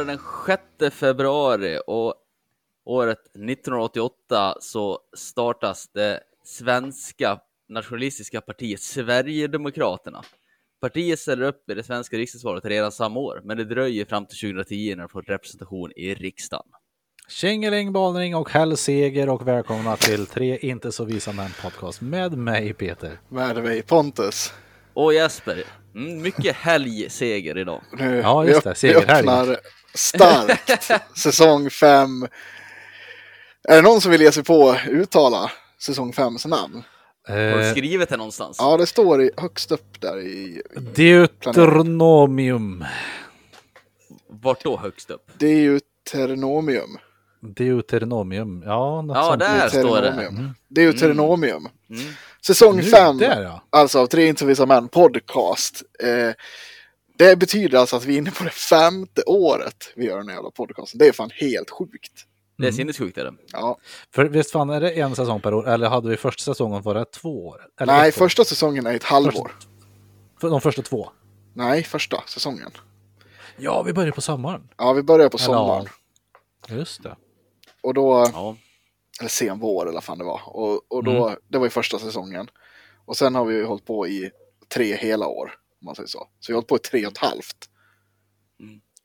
Är det den 6 februari och året 1988 så startas det svenska nationalistiska partiet Sverigedemokraterna. Partiet ställer upp i det svenska riksdagsvalet redan samma år, men det dröjer fram till 2010 när de får representation i riksdagen. Tjingeling, balning och häll seger och välkomna till Tre inte så visa män podcast med mig Peter. Med mig Pontus. Och Jesper, mm, mycket helgseger idag. Nu, Ja, just det, segerhelg. vi öppnar starkt säsong 5. Är det någon som vill ge sig på att uttala säsong 5s namn? Har du Eh, skrivit det någonstans? Ja, det står i, högst upp där i... Deuteronomium. Vart då högst upp? Det är ju Ternomium. Deuteronomium. Ja, något Ja, sånt. där står det. Deuteronomium. Det är ju Ternomium. Mm. Säsong Nu, 5, Där ja. alltså av Tre inte vissa män podcast. Eh, det betyder alltså att vi är inne på det femte året vi gör den här jävla podcasten. Det är fan helt sjukt. Det är Mm. sinnessjukt är det. Ja. För visst fan är det en säsong per år? Eller hade vi första säsongen var det två år? Eller Nej, år? första säsongen är ett halvår. För de första två? Nej, första säsongen. Ja, vi börjar på sommaren. Ja, vi börjar på sommaren. Just det. Och då, Ja. eller sen vår eller vad fan det var. Och, och då, det var ju första säsongen. Och sen har vi hållit på i tre hela år, om man säger så. Så vi har hållit på i tre och ett halvt.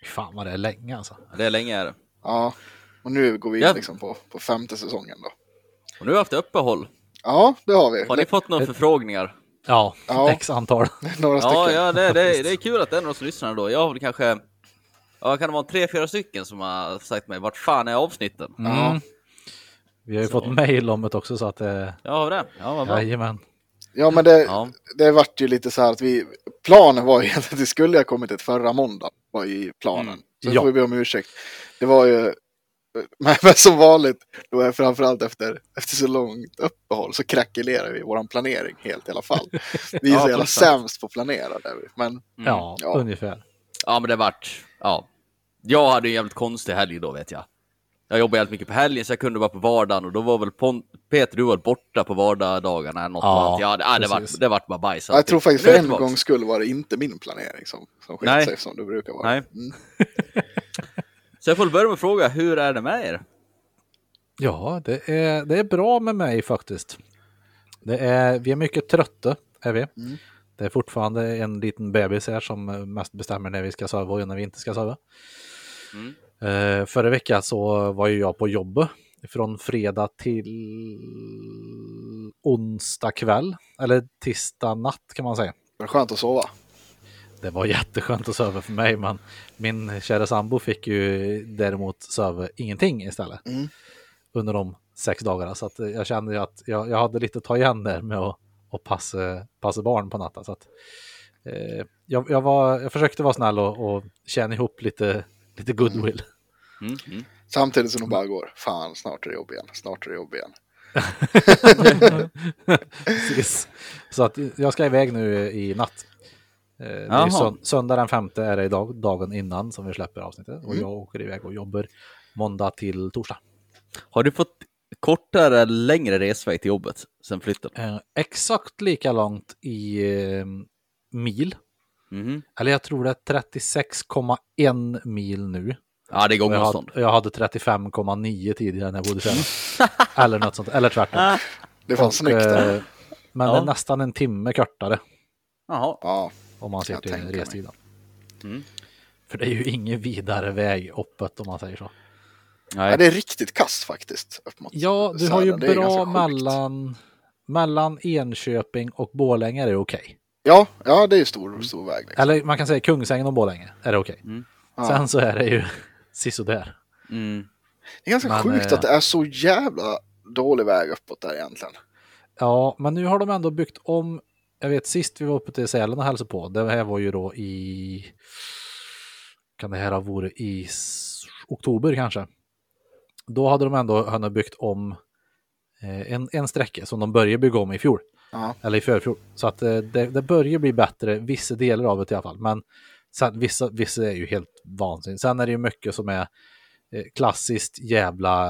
Fan vad det är länge alltså. Det är länge är det. Ja, och nu går vi in Ja. liksom på, på femte säsongen då. Och nu har vi haft uppehåll. Ja, det har vi. Har ni fått några förfrågningar? Ja, Ja. x antal. Några stycken. Ja, ja det, det, det är kul att det är några som lyssnar då. Jag har väl kanske, ja kan det vara tre, fyra stycken som har sagt mig, vart fan är avsnitten? Ja. Mm. Vi har ju Så. fått mail om det också så att det... Ja, har vi det? Ja, vad bra. Jajamän. Ja, men det, Ja. det vart ju lite så här att vi, planen var ju att det skulle ha kommit ett förra måndag, var ju planen. Mm. Så Ja. får vi be om ursäkt. Det var ju, men, men som vanligt, då är framförallt efter, efter så långt uppehåll så krackelerar vi våran planering helt i alla fall. Vi är Ja, så jävla sämst på att planera. Där. vi. Men Ja, Ja. ungefär. ja, men det vart, ja. Jag hade en jävligt konstig helg då vet jag. Jag jobbade jävligt mycket på helgen så jag kunde vara på vardagen och då var väl Pon- Peter, du var borta på vardagarna eller något Ja, annat. Ja, det, det, vart, precis. det vart bara bajs. jag tror faktiskt för en gångs skull var det inte min planering som, som Nej. sig som det brukar vara. Nej. Mm. Så jag får börja med att fråga, hur är det med er? Ja, det är, det är bra med mig faktiskt. Det är, vi är mycket trötta, är vi. Mm. Det är fortfarande en liten bebis här som mest bestämmer när vi ska sova och när vi inte ska sova. Mm. Eh, förra veckan så var ju jag på jobbet från fredag till onsdag kväll, eller tisdag natt kan man säga. Det är skönt att sova. Det var jätteskönt att sova för mig, men min kära sambo fick ju däremot sova ingenting istället Mm. under de sex dagarna. Så jag kände ju att jag, jag hade lite att ta igen där med att, att passa, passa barn på natten. Så att, eh, jag, jag, var, jag försökte vara snäll och, och tjäna ihop lite, lite goodwill. Mm. Mm. Samtidigt som de bara går, fan snart är det jobb igen, snart är det jobb igen. Precis. Så att jag ska iväg nu i natt. Eh, Det är sön- söndag den femte är det idag, dagen innan som vi släpper avsnittet. Och Mm. jag åker iväg och jobbar måndag till torsdag. Har du fått kortare eller längre resväg till jobbet sen flytten? Eh, exakt lika långt i eh, mil. Mhm. Eller jag tror det är 36,1 mil nu. Ja, det är Jag gångavstånd. hade, jag hade 35,9 tidigare när jag bodde Tjärna. eller något sånt, eller tvärtom. Det var snyggt. där. eh, men det Ja. är nästan en timme kortare Jaha. Ja, om man ser Jag till restiden. Mm. För det är ju ingen vidare väg uppåt om man säger så. Ja, Nej. det är riktigt kast faktiskt. Upp mot Ja, du har ju. Det bra mellan, mellan Enköping och Borlänge är det okej. Ja, ja, det är ju stor, stor väg. Liksom. Eller man kan säga Kungsängen och Borlänge är det okej. Mm. Ja. Sen så är det ju sisådär. Mm. Det är ganska Men, sjukt eh, att det är så jävla dålig väg uppåt där egentligen. Ja, men nu har de ändå byggt om. Jag vet sist vi var uppe till Sälen och hälsade på. Det här var ju då i. Kan det här ha varit i oktober kanske? Då hade de ändå hunnit byggt om eh, en, en sträcka som de började bygga om i fjol. Ja. Eller i förfjol. Så att eh, det, det börjar bli bättre, vissa delar av det i alla fall. Men sen, vissa, vissa är ju helt vansinnigt. Sen är det ju mycket som är eh, klassiskt jävla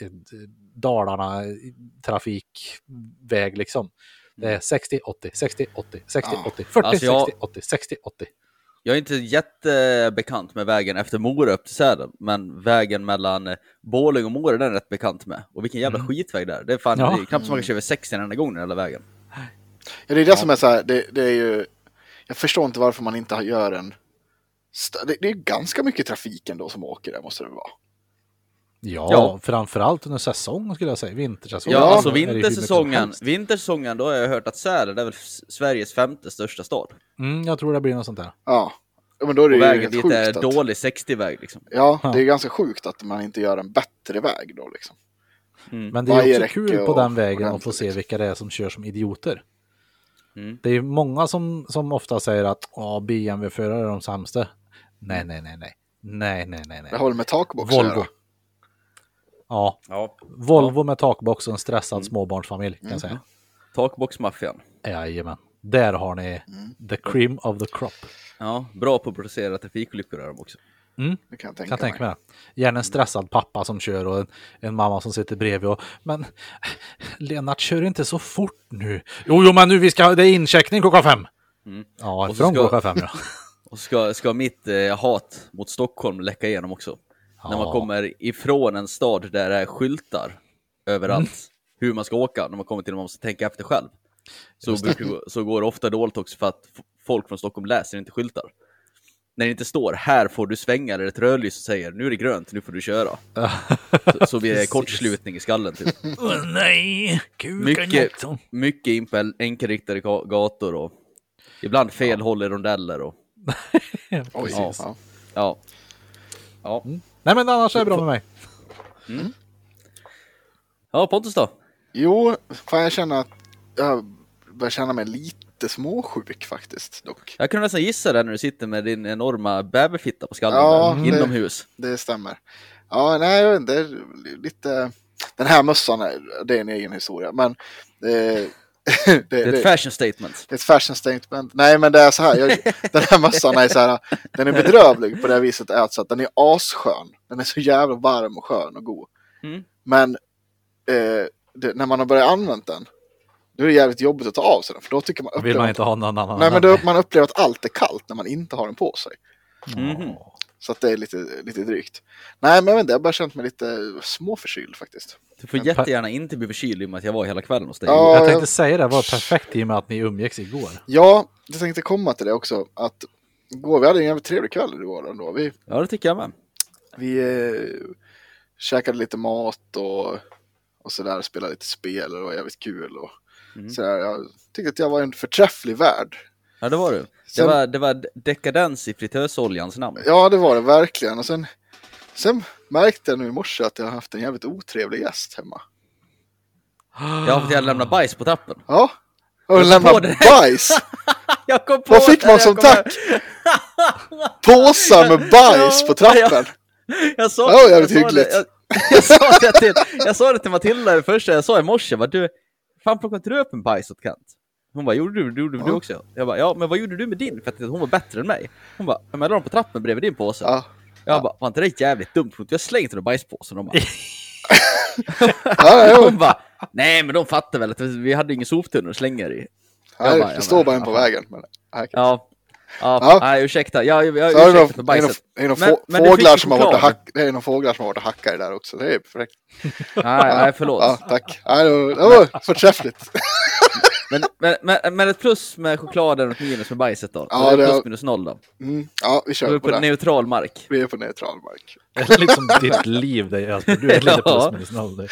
eh, Dalarna trafikväg liksom. Det är 60, 80, 60, 80, 60, Ja. 80, 40, Alltså jag- 60, 80, 60, 80. Jag är inte jättebekant med vägen efter Mora upp till Sälen, men vägen mellan Borlänge och Mora den är rätt bekant med. Och vilken jävla skitväg där. Det är fan Ja. det är knappt som man kan köra över 60 den enda gången hela vägen. Ja, det är det som är så här, det, det är ju... Jag förstår inte varför man inte gör en... Det, det är ganska mycket trafik ändå som åker där, måste det vara. Ja, Ja. framförallt under säsong skulle jag säga. Vintersäsong. Ja, Ja, alltså vintersäsongen, vintersäsongen, då har jag hört att Sälen är väl Sveriges femte största stad. Mm, jag tror det blir något sånt där. Ja. ja men då är det Och ju vägen dit sjukt är att... dålig 60-väg liksom. Ja, Ja. det är ganska sjukt att man inte gör en bättre väg då liksom. Mm. Men det är Varje också kul på och den vägen att få se vilka det är som kör som idioter. Mm. Det är många som, som ofta säger att "Ja, BMW-förare är de sämsta. Nej, nej, nej, nej. Nej, nej, nej, Det nej. har väl med takbox Volvo. Ja, Ja, Volvo med takbox och en stressad Mm. småbarnsfamilj kan jag säga. takboxmaffian. Jajamän. Där har ni Mm. the cream of the crop. Ja, bra på att producera trafikolyckor är de också. Mm, Det kan jag tänka kan jag tänka mig. mig. Gärna en stressad pappa som kör och en, en mamma som sitter bredvid och men Lennart kör inte så fort nu. Jo, jo, men nu vi ska, det är incheckning klockan fem. Mm. Ja, från ska- klockan fem ja. Och ska, ska mitt eh, hat mot Stockholm läcka igenom också. När man Ja. kommer ifrån en stad där det är skyltar överallt Mm. hur man ska åka, när man kommer till man måste tänka efter själv. Så, brukar, så går det ofta dåligt också för att folk från Stockholm läser inte skyltar. När det inte står här får du svänga eller ett rödljus som säger nu är det grönt, nu får du köra. Så, så blir det kortslutning i skallen. Typ. Åh nej, kuken Mycket, också. mycket in på enkelriktade ga- gator och ibland fel håll i rondeller. Och, Oj, ja. ja. Ja. Nej, men annars är det bra med mig. ja, Pontus då? Jo, fan jag känner att jag börjar känna mig lite småsjuk faktiskt dock. Jag kunde nästan gissa det när du sitter med din enorma bäverfitta på skallen Ja, där, det- inomhus. Det stämmer. Ja, nej, jag vet inte. det är Lite... Den här mössan, är, det är en egen historia. Men det, det, Det är ett fashion statement. det är ett fashion statement. Nej, men det är så här. Jag, den här mössan är så här. Den är bedrövlig på det viset är att den är asskön. Den är så jävla varm och skön och god. Mm. Men eh, det, när man har börjat använda den, då är det jävligt jobbigt att ta av sig den. För då tycker man, Vill upplever man man, inte ha någon annan? nej, men då, man upplever att allt är kallt när man inte har den på sig. Mhm. Så att det är lite, lite drygt. Nej, men jag vet inte, jag har bara känt mig lite småförkyld faktiskt. Du får jättegärna inte bli förkyld i och med att jag var hela kvällen hos dig. Ja, Jag jag- tänkte säga det, det var perfekt i och med att ni umgicks igår. Ja, jag tänkte komma till det också. Att igår, vi hade en jävligt trevlig kväll igår ändå. Vi, Ja, det tycker jag med. vi eh, käkade lite mat och, och sådär, spelade lite spel och det var jävligt kul. Och, Mm. sådär. Jag tyckte att jag var en förträfflig värd. Ja, det var du. Det Sen- var, det var dekadens i fritösoljans namn. Ja, det var det verkligen. Och sen, sen märkte jag nu i morse att jag har haft en jävligt otrevlig gäst hemma. Jag har fått jag lämna bajs på trappen. Ja, och Jag det. bajs. Jag kom på Vad fick det, man jag som tack? Påsar med bajs Ja, på trappen. Jag sa, Det var jag jävligt sa. Det, jag, jag, sa det till, jag sa det till Matilda det första jag sa i morse. Bara, du, fan plockade inte du upp en bajs åt Kent? Hon bara, gjorde du, det gjorde du Ja. också? Jag bara, ja men vad gjorde du med din? För att hon var bättre än mig. Hon bara, jag la dem på trappen bredvid din påse. Ja, Jag bara, var inte det jävligt dumt? För jag slängt den i bajspåsen. De bara, ja, hon bara, nej men de fattar väl att vi hade ingen soptunna att slänga i. ja, Jag bara, det jag står bara, en på vägen. Men, ja, Ja. Ja, nej ursäkta. Jag, jag, jag Så är det ursäkta för det är nog- bajset. det är få- du fåglar som har varit och hack, det är fåglar som har varit och hackat i där också. Det är perfekt. Nej, nej förlåt. Ja, tack. Det var, det var förträffligt. Men, men, men, men ett plus med chokladen och ett minus med bajset då? Ja, det plus minus noll då? Mm, ja, vi Vi kör är på på det. neutral mark. Vi är på neutral mark. Det är liksom ditt liv, det är, alltså, du är lite Ja. plus minus noll. Det.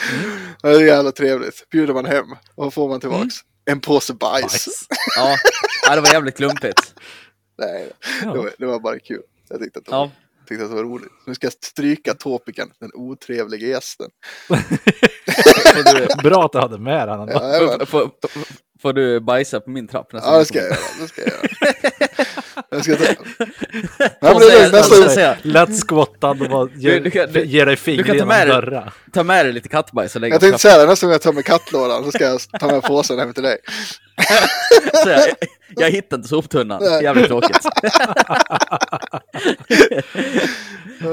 Det är jävla trevligt. Bjuder man hem, vad får man tillbaks? Mm. En påse bajs. Bajs. Ja, ja det var jävligt klumpigt. Nej, det Ja. var, det var bara kul. Jag tyckte att det, var, Ja. tyckte att det var roligt. Nu ska jag stryka topiken, den otrevliga gästen. Du, Bra att du hade med den. Ja, får, får, får du bajsa på min trapp nästa ja det ska jag göra. Det ska jag göra. Jag ska ta... Nej, men det är säga- lugnt. nästa gång. Lätt skottad och bara ge, Du- du kan- du- ge dig fingret genom dörrar. Ta med dig lite kattbajs och lägga Jag tänkte säga det, nästa gång jag tar med kattlådan så ska jag ta med påsen hem till dig. Så jag, jag hittade inte soptunnan. Nej. Jävligt tråkigt.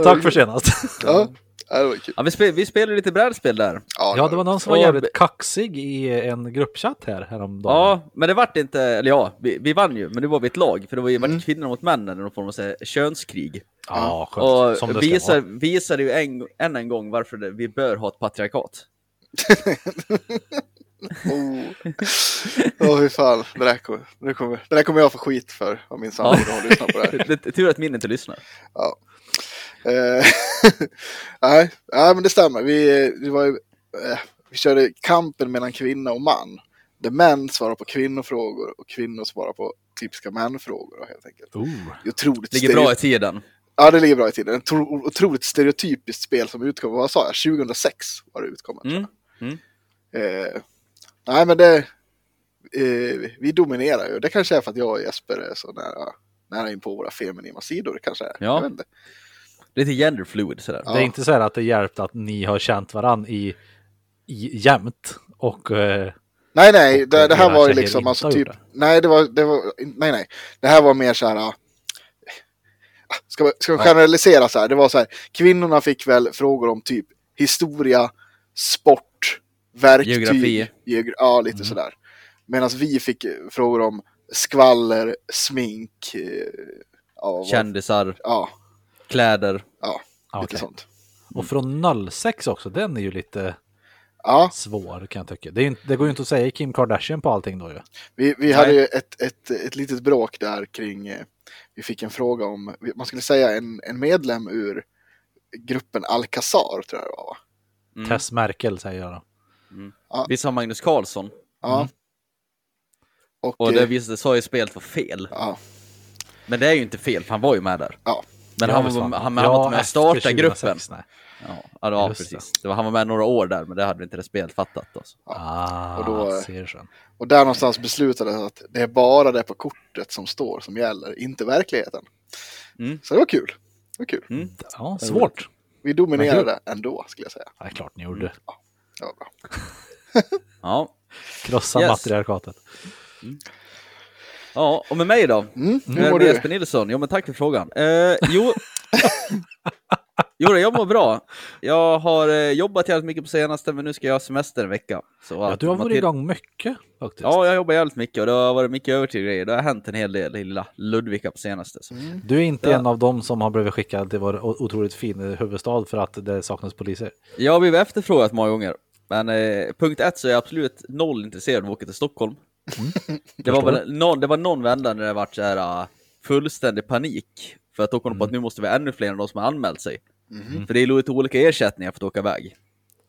Tack för senast. Ja, Ja, det. Ja, vi, spel, vi spelade lite brädspel där. Ja, det var någon som var Och- jävligt kaxig i en gruppchatt här häromdagen. Ja, men det vart inte, eller ja, vi, vi vann ju, men nu var vi ett lag, för det var ju Mm. kvinnor mot männen, någon form av här könskrig. ja skönt. Som Och det ska visar, visade ju en, än en gång varför det, vi bör ha ett patriarkat. Åh, oh, fy fan. Det där, kommer, det, kommer, det där kommer jag få skit för om min sambo har lyssnat på det här. Det, det, tur att min inte lyssnar. Ja. Eh, nej, nej, men det stämmer. Vi, det var ju, eh, vi körde kampen mellan kvinna och man. Där män svarar på kvinnofrågor och kvinnor svarar på typiska mänfrågor helt enkelt. Oh. Det är Otroligt Ligger bra i tiden. Ja, det ligger bra i tiden. Ett otro- otroligt stereotypiskt spel som utkom, vad sa jag, 2006 var det utkommet. Mm. Mm. Eh, nej, men det, eh, vi dominerar ju. Det kanske är för att jag och Jesper är så nära, nära in på våra feminina sidor. Kanske är. Ja. Jag vet inte. Lite gender fluid sådär. Ja. Det är inte så här att det hjälpt att ni har känt varann i, i jämt och eh, Nej, nej, Och det, det här var ju liksom alltså typ, nej det var, det var, nej nej. Det här var mer så här, ah, ska, ska vi generalisera så här, det var så här, kvinnorna fick väl frågor om typ historia, sport, verktyg. Geografi. geogra- ja, lite Mm. sådär. Medan vi fick eh, frågor om skvaller, smink, eh, ja, Kändisar, ja, kläder. ja, lite okej. sånt. Och från 06 också, den är ju lite Ja, svår kan jag tycka. Det, inte- det går ju inte att säga Kim Kardashian på allting då ju. Vi, vi hade ju ett, ett, ett litet bråk där kring, eh, vi fick en fråga om, man skulle säga en, en medlem ur gruppen Alcazar tror jag det var va? Mm. Tess Merkel säger jag då. Vi sa Magnus Carlsson. Ja. Mm. Och, Och det eh, visade sig ju spelet var fel. ja, Men det är ju inte fel, för han var ju med där. ja, Men Ja, han, var, han, han, han var inte med och efter starta 2006, gruppen. Nej. Ja, ja, ja precis. Det var, han var med några år där, men det hade inte det spelet fattat. Alltså. Ah, och då, ser sen. och där någonstans beslutades att det är bara det på kortet som står som gäller, inte verkligheten. Mm. Så det var kul. Det var kul. Mm. Ja, svårt. Vi dominerade ändå skulle jag säga. Ja, det är klart ni gjorde. Det var bra. Ja. Krossa Yes. matriarkatet. Ja, och med mig då? Mm, Hur mår du? Jesper Nilsson? Jo, men tack för frågan. Eh, jo, jo, jag mår bra. Jag har eh, jobbat jävligt mycket på senaste, men nu ska jag ha semester en vecka. Så Ja, du har varit till- igång mycket faktiskt. Ja, jag jobbar jävligt mycket och det har varit mycket övertid grejer. Det har hänt en hel del i lilla Ludvika på senaste. Så. Mm. Du är inte Ja. en av dem som har blivit skickad till vår otroligt fin huvudstad för att det saknas poliser. Jag har blivit efterfrågat många gånger. Men eh, punkt ett så är jag absolut noll intresserad av att åka till Stockholm. Det, var väl någon, det var någon vända när det var så här uh, fullständig panik. För att då kom de på att nu måste vi ha ännu fler än de som har anmält sig. Mhm. För det är lite olika ersättningar för att åka iväg.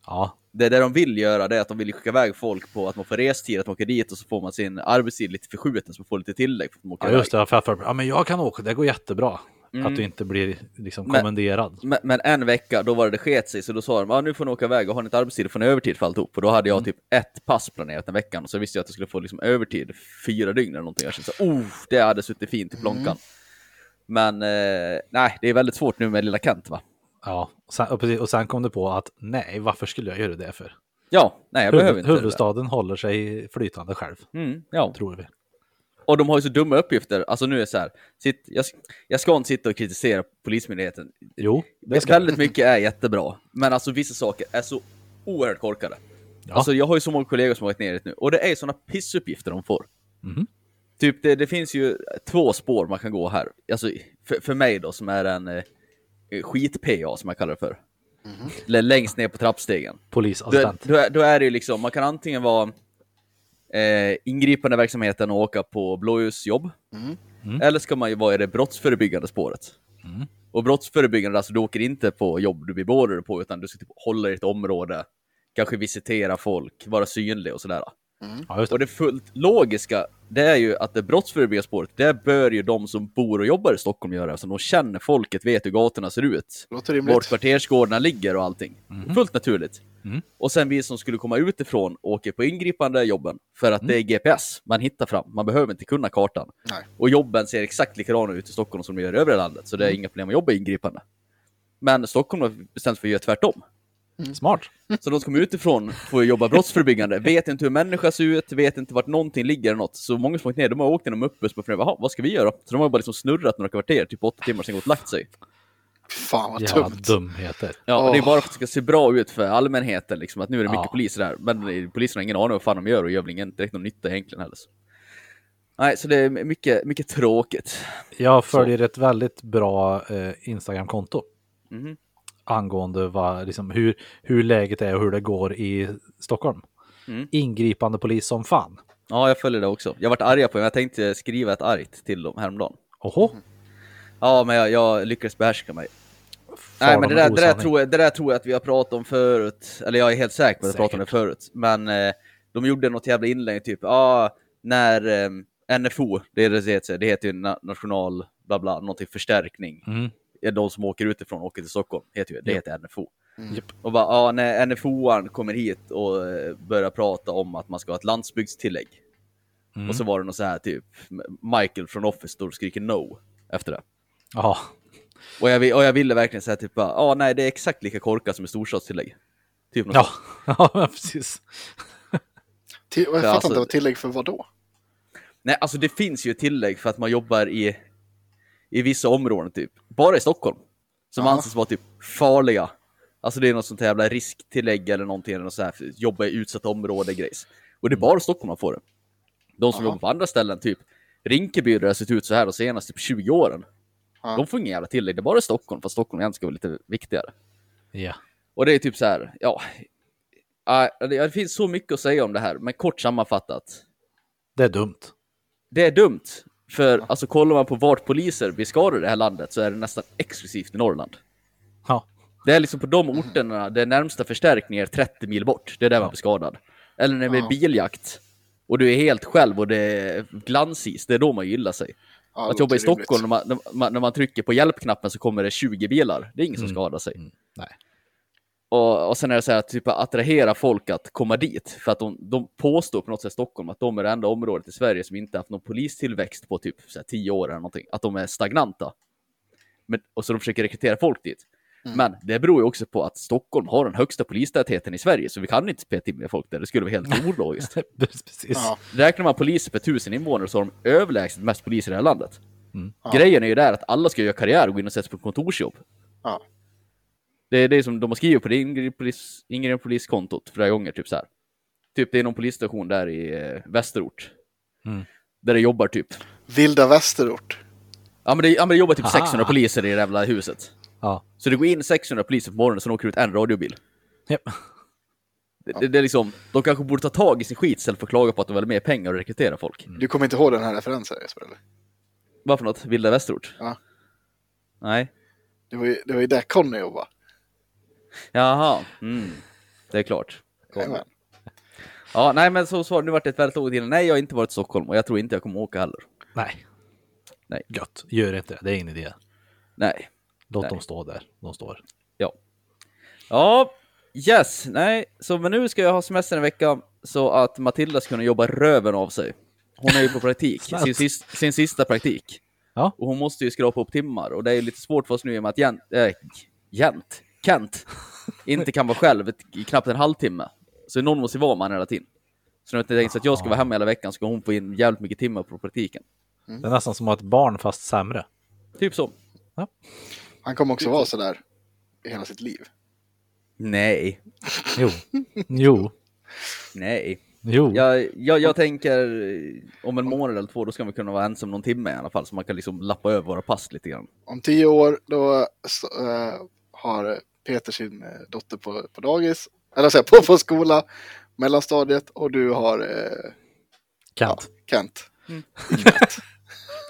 Ja, Det, det de vill göra det är att de vill skicka iväg folk på att man får restid, att man åker dit och så får man sin arbetstid lite förskjuten så man får lite tillägg för att man åker ja iväg. just det. För, för, ja, men jag kan åka, det går jättebra. Mm. Att du inte blir liksom Men- kommenderad. Men, men en vecka, då var det det sket sig, så då sa de ah, nu får ni åka iväg och har ni inte arbetstid får ni övertid för alltihop. Och då hade jag Mm. typ ett pass planerat den veckan, och så visste jag att jag skulle få liksom övertid fyra dygn eller någonting. Jag kände så oh, det hade suttit fint i plånkan. Men eh, nej, det är väldigt svårt nu med lilla Kent va? Ja, och sen, och, precis, och sen kom du på att nej, varför skulle jag göra det för? Ja, nej jag behöver Huvud, inte det. huvudstaden håller sig flytande själv, Mm, ja. tror vi. Och de har ju så dumma uppgifter. Alltså nu är det så här, sitt, jag, jag ska inte sitta och kritisera Polismyndigheten. Jo, det ska Väldigt mycket är jättebra, men alltså vissa saker är så oerhört korkade. Ja. Alltså jag har ju så många kollegor som har varit ner dit nu, och det är sådana pissuppgifter de får. Mhm. Typ det, det finns ju två spår man kan gå här. Alltså för, för mig då som är en eh, skit-PA som jag kallar det för. L- Längst ner på trappstegen. Då, Polisassistent. då, är- då är det ju liksom, man kan antingen vara eh, ingripande verksamheten och åka på blåljusjobb. Mm. Mm. Eller ska man ju vara i det brottsförebyggande spåret. Mm. Och brottsförebyggande, alltså du åker inte på jobb du blir beordrad på, utan du ska typ hålla i ett område, kanske visitera folk, vara synlig och sådär. Ja, just det. Och det fullt logiska, det är ju att det brottsförebyggande spåret, det bör ju de som bor och jobbar i Stockholm göra, så de känner folket, vet hur gatorna ser ut, Låter rimligt. vart kvartersgårdarna ligger och allting. Fullt naturligt. Mm. Och sen vi som skulle komma utifrån åker på ingripande jobben, för att det är GPS man hittar fram, man behöver inte kunna kartan. Nej. Och jobben ser exakt likadana ut i Stockholm som de gör i övriga landet, så det är inga problem att jobba ingripande. Men Stockholm har bestämt sig för att göra tvärtom. Smart. Så de som kommer utifrån får jobba brottsförebyggande, vet inte hur människa ser ut, vet inte vart någonting ligger eller något. Så många som åkt ner, de har åkt genom uppbuss och funderat, "Jaha, vad ska vi göra? Så de har bara liksom snurrat några kvarter, typ åtta timmar, sen gått och lagt sig. Fan vad Jävla dumt. dumheter. Ja, och det är bara för att det ska se bra ut för allmänheten, liksom, att nu är det mycket Ja. poliser där. Men polisen har ingen aning om vad fan de gör och gör väl ingen direkt någon nytta egentligen heller. Så. Nej, så det är mycket, mycket tråkigt. Jag följer ett väldigt bra eh, Instagram-konto Mhm. Angående vad, liksom, hur, hur läget är och hur det går i Stockholm. Mm. Ingripande polis som fan. Ja, jag följer det också. Jag varit arga på det, men jag tänkte skriva ett argt till dem häromdagen. Oho, Ja, men jag, jag lyckades behärska mig. far Nej, men de det där, det, där tror jag, det där tror jag att vi har pratat om förut. Eller jag är helt säker på att vi har pratat om det förut. Men eh, de gjorde något jävla inlägg, typ, ja, ah, när eh, NFO, det, är det, heter, det heter ju na national, bla bla, någonting förstärkning. Mm. Är de som åker utifrån och åker till Stockholm, heter ju, det heter NFO. Mm. Och bara, ja, när NFO-aren kommer hit och eh, börjar prata om att man ska ha ett landsbygdstillägg. Mm. Och så var det något så här typ, Michael från Office står och skriker no efter det. Ja, Och jag, och jag ville verkligen säga typ bara, ja nej det är exakt lika korkat som ett storstadstillägg. Typ något ja. ja precis. Till, jag fattar alltså- inte vad tillägg för vad då? Nej alltså det finns ju tillägg för att man jobbar i, i vissa områden typ. Bara i Stockholm. Som Ja. anses vara typ farliga. Alltså det är något sånt här jävla risktillägg eller någonting, eller något så här, jobba i utsatta områden grejs. Och det är bara Stockholm man får det. De som Jaha. jobbar på andra ställen, typ Rinkeby, där det har sett ut så här de senaste typ 20 åren. Ja. De får ingen jävla tillägg, det är bara Stockholm, för Stockholm egentligen ska vara lite viktigare. Ja. Och det är typ så här, ja. ja, det finns så mycket att säga om det här, men kort sammanfattat. Det är dumt. Det är dumt. För alltså kollar man på vart poliser blir skadade i det här landet så är det nästan exklusivt i Norrland. Ja. Det är liksom på de orterna där närmsta förstärkning är 30 mil bort. Det är där man blir skadad. Eller när det är Ja. biljakt. Och du är helt själv och det är glansis. Det är då man gillar sig. Ja, att det jobba i. Stockholm, när man, när, man, när man trycker på hjälpknappen så kommer det 20 bilar. Det är ingen som Mm. skadar sig. Mm. Nej. Och, och sen är det så här att typ attrahera folk att komma dit. För att de, de påstår på något sätt Stockholm att de är det enda området i Sverige som inte haft någon polistillväxt på typ så här, 10 år eller någonting. Att de är stagnanta. Men, och så de försöker rekrytera folk dit. Mm. Men det beror ju också på att Stockholm har den högsta polistätheten i Sverige, så vi kan inte spela till med folk där. Det skulle vara helt ologiskt. precis. Ja, Räknar man poliser per tusen invånare så har de överlägset mest poliser i det här landet. Mm. Ja. Grejen är ju där att alla ska göra karriär och gå in och sätta sig på kontorsjobb. Ja. Det är det som de har skrivit på det Ingrid polis, flera gånger, typ så här. Typ det är någon polisstation där i eh, Västerort. Mm. Där det jobbar typ, Vilda Västerort. ja men det, ja, men det jobbar typ Aha. 600 poliser i det jävla huset. Ja. Så det går in 600 poliser på morgonen, så åker ut en radiobil. Japp. Det, det, det är liksom, de kanske borde ta tag i sin skit istället för att klaga på att de vill ha mer pengar och rekrytera folk. Du kommer inte ihåg den här referensen Jesper? Eller? Vad för något? Vilda Västerort? Ja. Nej. Det var ju, det var ju där Conny jobbade. Jaha, mm. det är klart. Ja, nej men så svar, nu vart det ett väldigt lågt. Nej, jag har inte varit i Stockholm och jag tror inte jag kommer åka heller. Nej. Nej. Gött. Gör inte det. Det är ingen idé. Nej. Låt Nej. dem stå där. De står. Ja. Ja, yes, nej, så men nu ska jag ha semester en vecka så att Matilda ska kunna jobba röven av sig. Hon är ju på praktik, sin, sis, sin sista praktik. Ja. Och hon måste ju skrapa upp timmar och det är lite svårt för oss nu i och med att Jent, äh, Jent, Kent inte kan vara själv i knappt en halvtimme. Så någon måste ju vara med henne hela tiden. Så nu har jag tänkt att jag ska vara hemma hela veckan så ska hon få in jävligt mycket timmar på praktiken. Det är nästan som att ha ett barn fast sämre. Typ så. Han kommer också vara sådär i hela sitt liv. Nej, Jo. Jo. nej. Jo. Jag, jag, jag tänker om en månad eller två, då ska vi kunna vara ensam någon timme i alla fall, så man kan liksom lappa över våra pass lite grann. Om tio år då så, eh, har Peter sin eh, dotter på, på dagis, eller säga på, på skola, mellanstadiet och du har eh, Kent. Kent.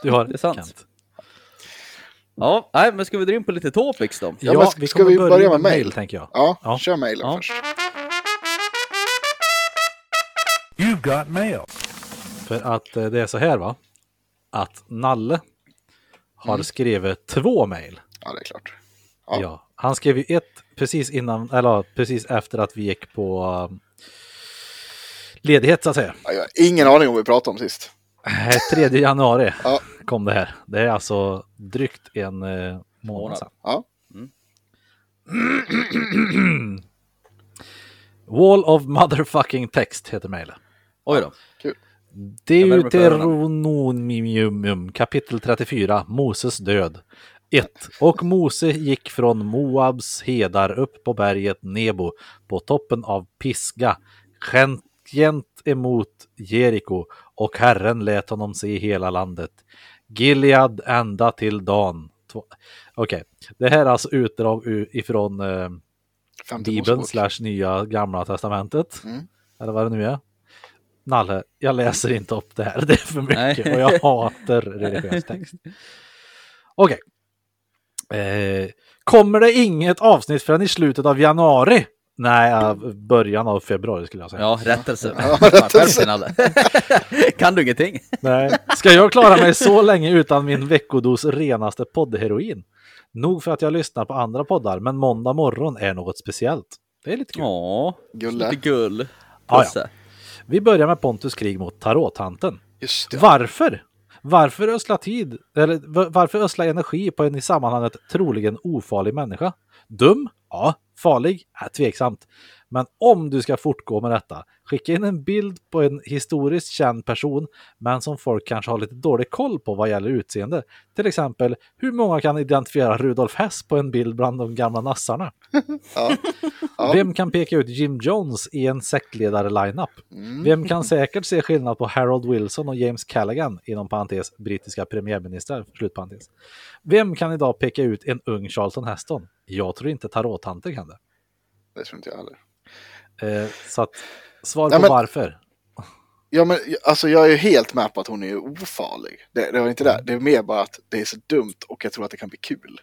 Du har Det är sant. Kent. Ja, nej, men ska vi dra in på lite topics då? Ja, Ja, men ska- vi ska vi börja börja med med mail, mail? tänker jag. Ja, Ja. kör mejlen Ja. först. You've got mail. För att eh, det är så här va. Att Nalle har Mm. skrivit två mejl. Ja, det är klart. Ja. Ja. Han skrev ju ett precis innan, eller precis efter att vi gick på um, ledighet så att säga. Ja, jag har ingen aning om vad vi pratade om sist. Eh, 3 januari Ja. kom det här. Det är alltså drygt en eh, månad Månad. sedan. Ja. Wall of motherfucking text heter mejlet. Oj då. upp Deuteronomium kapitel 34 Moses död. 1. Och Mose gick från Moabs hedar upp på berget Nebo på toppen av Pisga, gent emot Jeriko och Herren lät honom se hela landet. Gilead ända till Dan. Okej, det här är alltså utdrag ifrån eh, Bibeln slash nya gamla testamentet. Mm. Eller vad det nu är. Nalle, jag läser inte upp det här. Det är för mycket Nej. och jag hatar religiös text. Okej. Eh, kommer det inget avsnitt förrän i slutet av januari? Nej, av början av februari skulle jag säga. Ja, rättelse. Ja, rättelse. kan du ingenting? Nej. Ska jag klara mig så länge utan min veckodos renaste poddheroin? Nog för att jag lyssnar på andra poddar, men måndag morgon är något speciellt. Det är lite kul. Ja, lite gull. Ja. Vi börjar med Pontus krig mot tarottanten. Just det. Varför? Varför ösla tid, eller varför ösla energi på en i sammanhanget troligen ofarlig människa? Dum? Ja. Farlig? Ja, tveksamt. Men om du ska fortgå med detta, skicka in en bild på en historiskt känd person, men som folk kanske har lite dålig koll på vad gäller utseende. Till exempel, hur många kan identifiera Rudolf Hess på en bild bland de gamla nassarna? Ja. Ja. Vem kan peka ut Jim Jones i en sektledare-lineup? Mm. Vem kan säkert se skillnad på Harold Wilson och James Callaghan, inom parentes brittiska premiärministrar, slutparentes. Vem kan idag peka ut en ung Charlton Heston? Jag tror inte tarottanter kan det. Det tror inte jag heller. Eh, så att, svar Nej, på men- varför. Ja, men alltså jag är ju helt med på att hon är ofarlig. Det, det var inte det. Det är mer bara att det är så dumt och jag tror att det kan bli kul.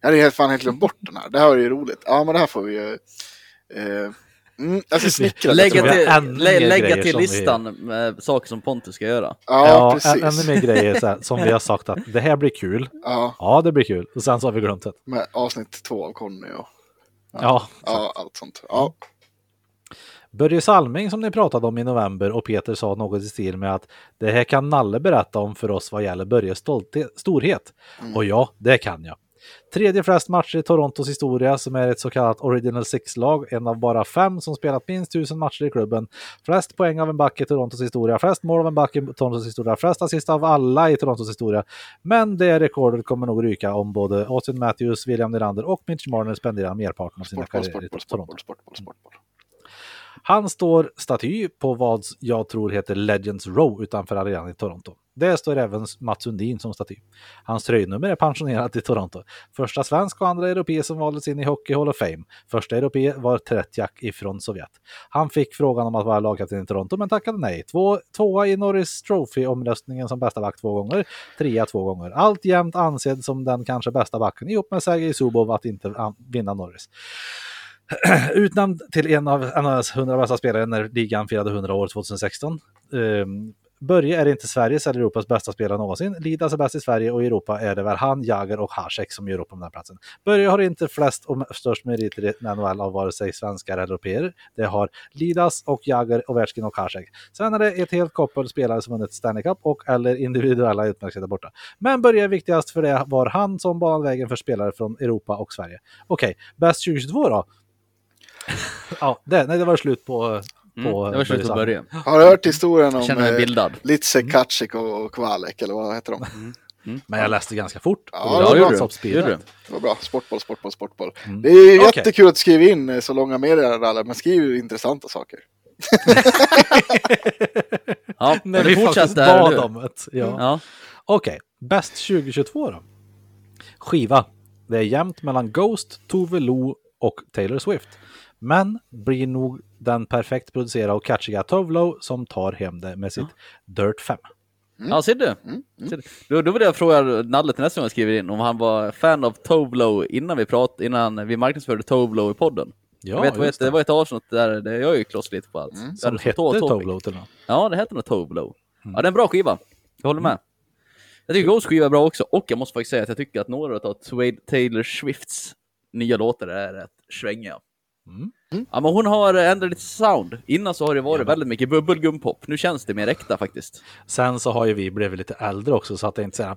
Jag hade helt fan helt glömt bort den här. Det här är ju roligt. Ja, men det här får vi ju... Eh, mm, alltså snickra lite. Lägga till, lä, lägga till som vi- listan med saker som Pontus ska göra. Ja, Ja, precis. än- ännu mer grejer så här, som vi har sagt att det här blir kul. Ja, Ja, det blir kul. Och sen så har vi glömt det. med avsnitt två av Conny och Ja, ja, allt sånt. Ja, Börje Salming som ni pratade om i november och Peter sa något i stil med att det här kan Nalle berätta om för oss vad gäller Börjes stolthet, storhet. Och ja, det kan jag. Tredje flest matcher i Torontos historia som är ett så kallat Original Six-lag, en av bara fem som spelat minst tusen matcher i klubben. Flest poäng av en back i Torontos historia, flest mål av en back i Torontos historia, flest assist av alla i Torontos historia. Men det rekordet kommer nog ryka om både Austin Matthews, William Nylander och Mitch Marner spenderar merparten av sina karriärer i Toronto. sportboll, sportboll, sportboll. Han står staty på vad jag tror heter Legends Row utanför arenan i Toronto. Där står även Mats Sundin som staty. Hans tröjnummer är pensionerat i Toronto. Första svensk och andra europé som valdes in i Hockey Hall of Fame. Första europé var Tretjak ifrån Sovjet. Han fick frågan om att vara lagkapten i Toronto men tackade nej. Två, tvåa i Norris Trophy-omröstningen som bästa back två gånger. Trea två gånger. Alltjämt ansedd som den kanske bästa backen ihop med Sergej Zubov att inte vinna Norris. Utnämnd till en av NHLs 100 bästa spelare när ligan firade 100 år 2016. Um, ehm, Börje är inte Sveriges eller Europas bästa spelare någonsin. Lidas är bäst i Sverige och i Europa är det väl han, Jagr och Hasek som gör upp om den här platsen. Börje har inte flest och störst meriter i NHL av vare sig svenskar eller europeer. Det har Lidas och Jagr, Ovechkin och Hasek. Sen är det ett helt koppel spelare som vunnit Stanley Cup och eller individuella utmärkelser borta. Men Börje är viktigast för det var han som banade vägen för spelare från Europa och Sverige. Okej, bäst 2022 då? ja, det, nej, det var slut på... Mm, på det var slut på början. Har du hört historien om eh, bildad. Litse, Kacik och, och Kvalek, eller vad heter de? Men jag läste ganska fort. Ja, det grund var bra. Du? Det var bra. Sportboll, sportboll, sportboll. Mm. Det är Okej. jättekul att skriva in eh, så långa meddelanden, men skriv intressanta saker. Ja, men vi fortsätter. om det. Ja. Ja. Okej, bäst 2022 då? Skiva. Det är jämnt mellan Ghost, Tove Lo och Taylor Swift. Men blir nog den perfekt producerade och catchiga Tove Lo som tar hem det med sitt Dirt 5. ja, ser du? Mm, Ser du? Då, då vill jag fråga Nalle till nästa gång jag skriver in om han var fan av Tovlo innan vi prat, innan vi marknadsförde Tovlo i podden. Ja, jag vet, vad ett, det var ett avsnitt där, där jag är ju kloss lite på allt. Mm. Som hette Lo till och med. Ja, det heter nog Tovlo. Mm. Ja, det är en bra skiva. Jag håller med. Jag tycker Ghost skiva är bra också, och jag måste faktiskt säga att jag tycker att några av Taylor Swifts nya låtar är rätt svängiga. Mm. Ja, men hon har ändrat lite sound. Innan så har det varit väldigt mycket bubbelgumpop. Nu känns det mer äkta faktiskt. Sen så har ju vi blivit lite äldre också så att det inte säger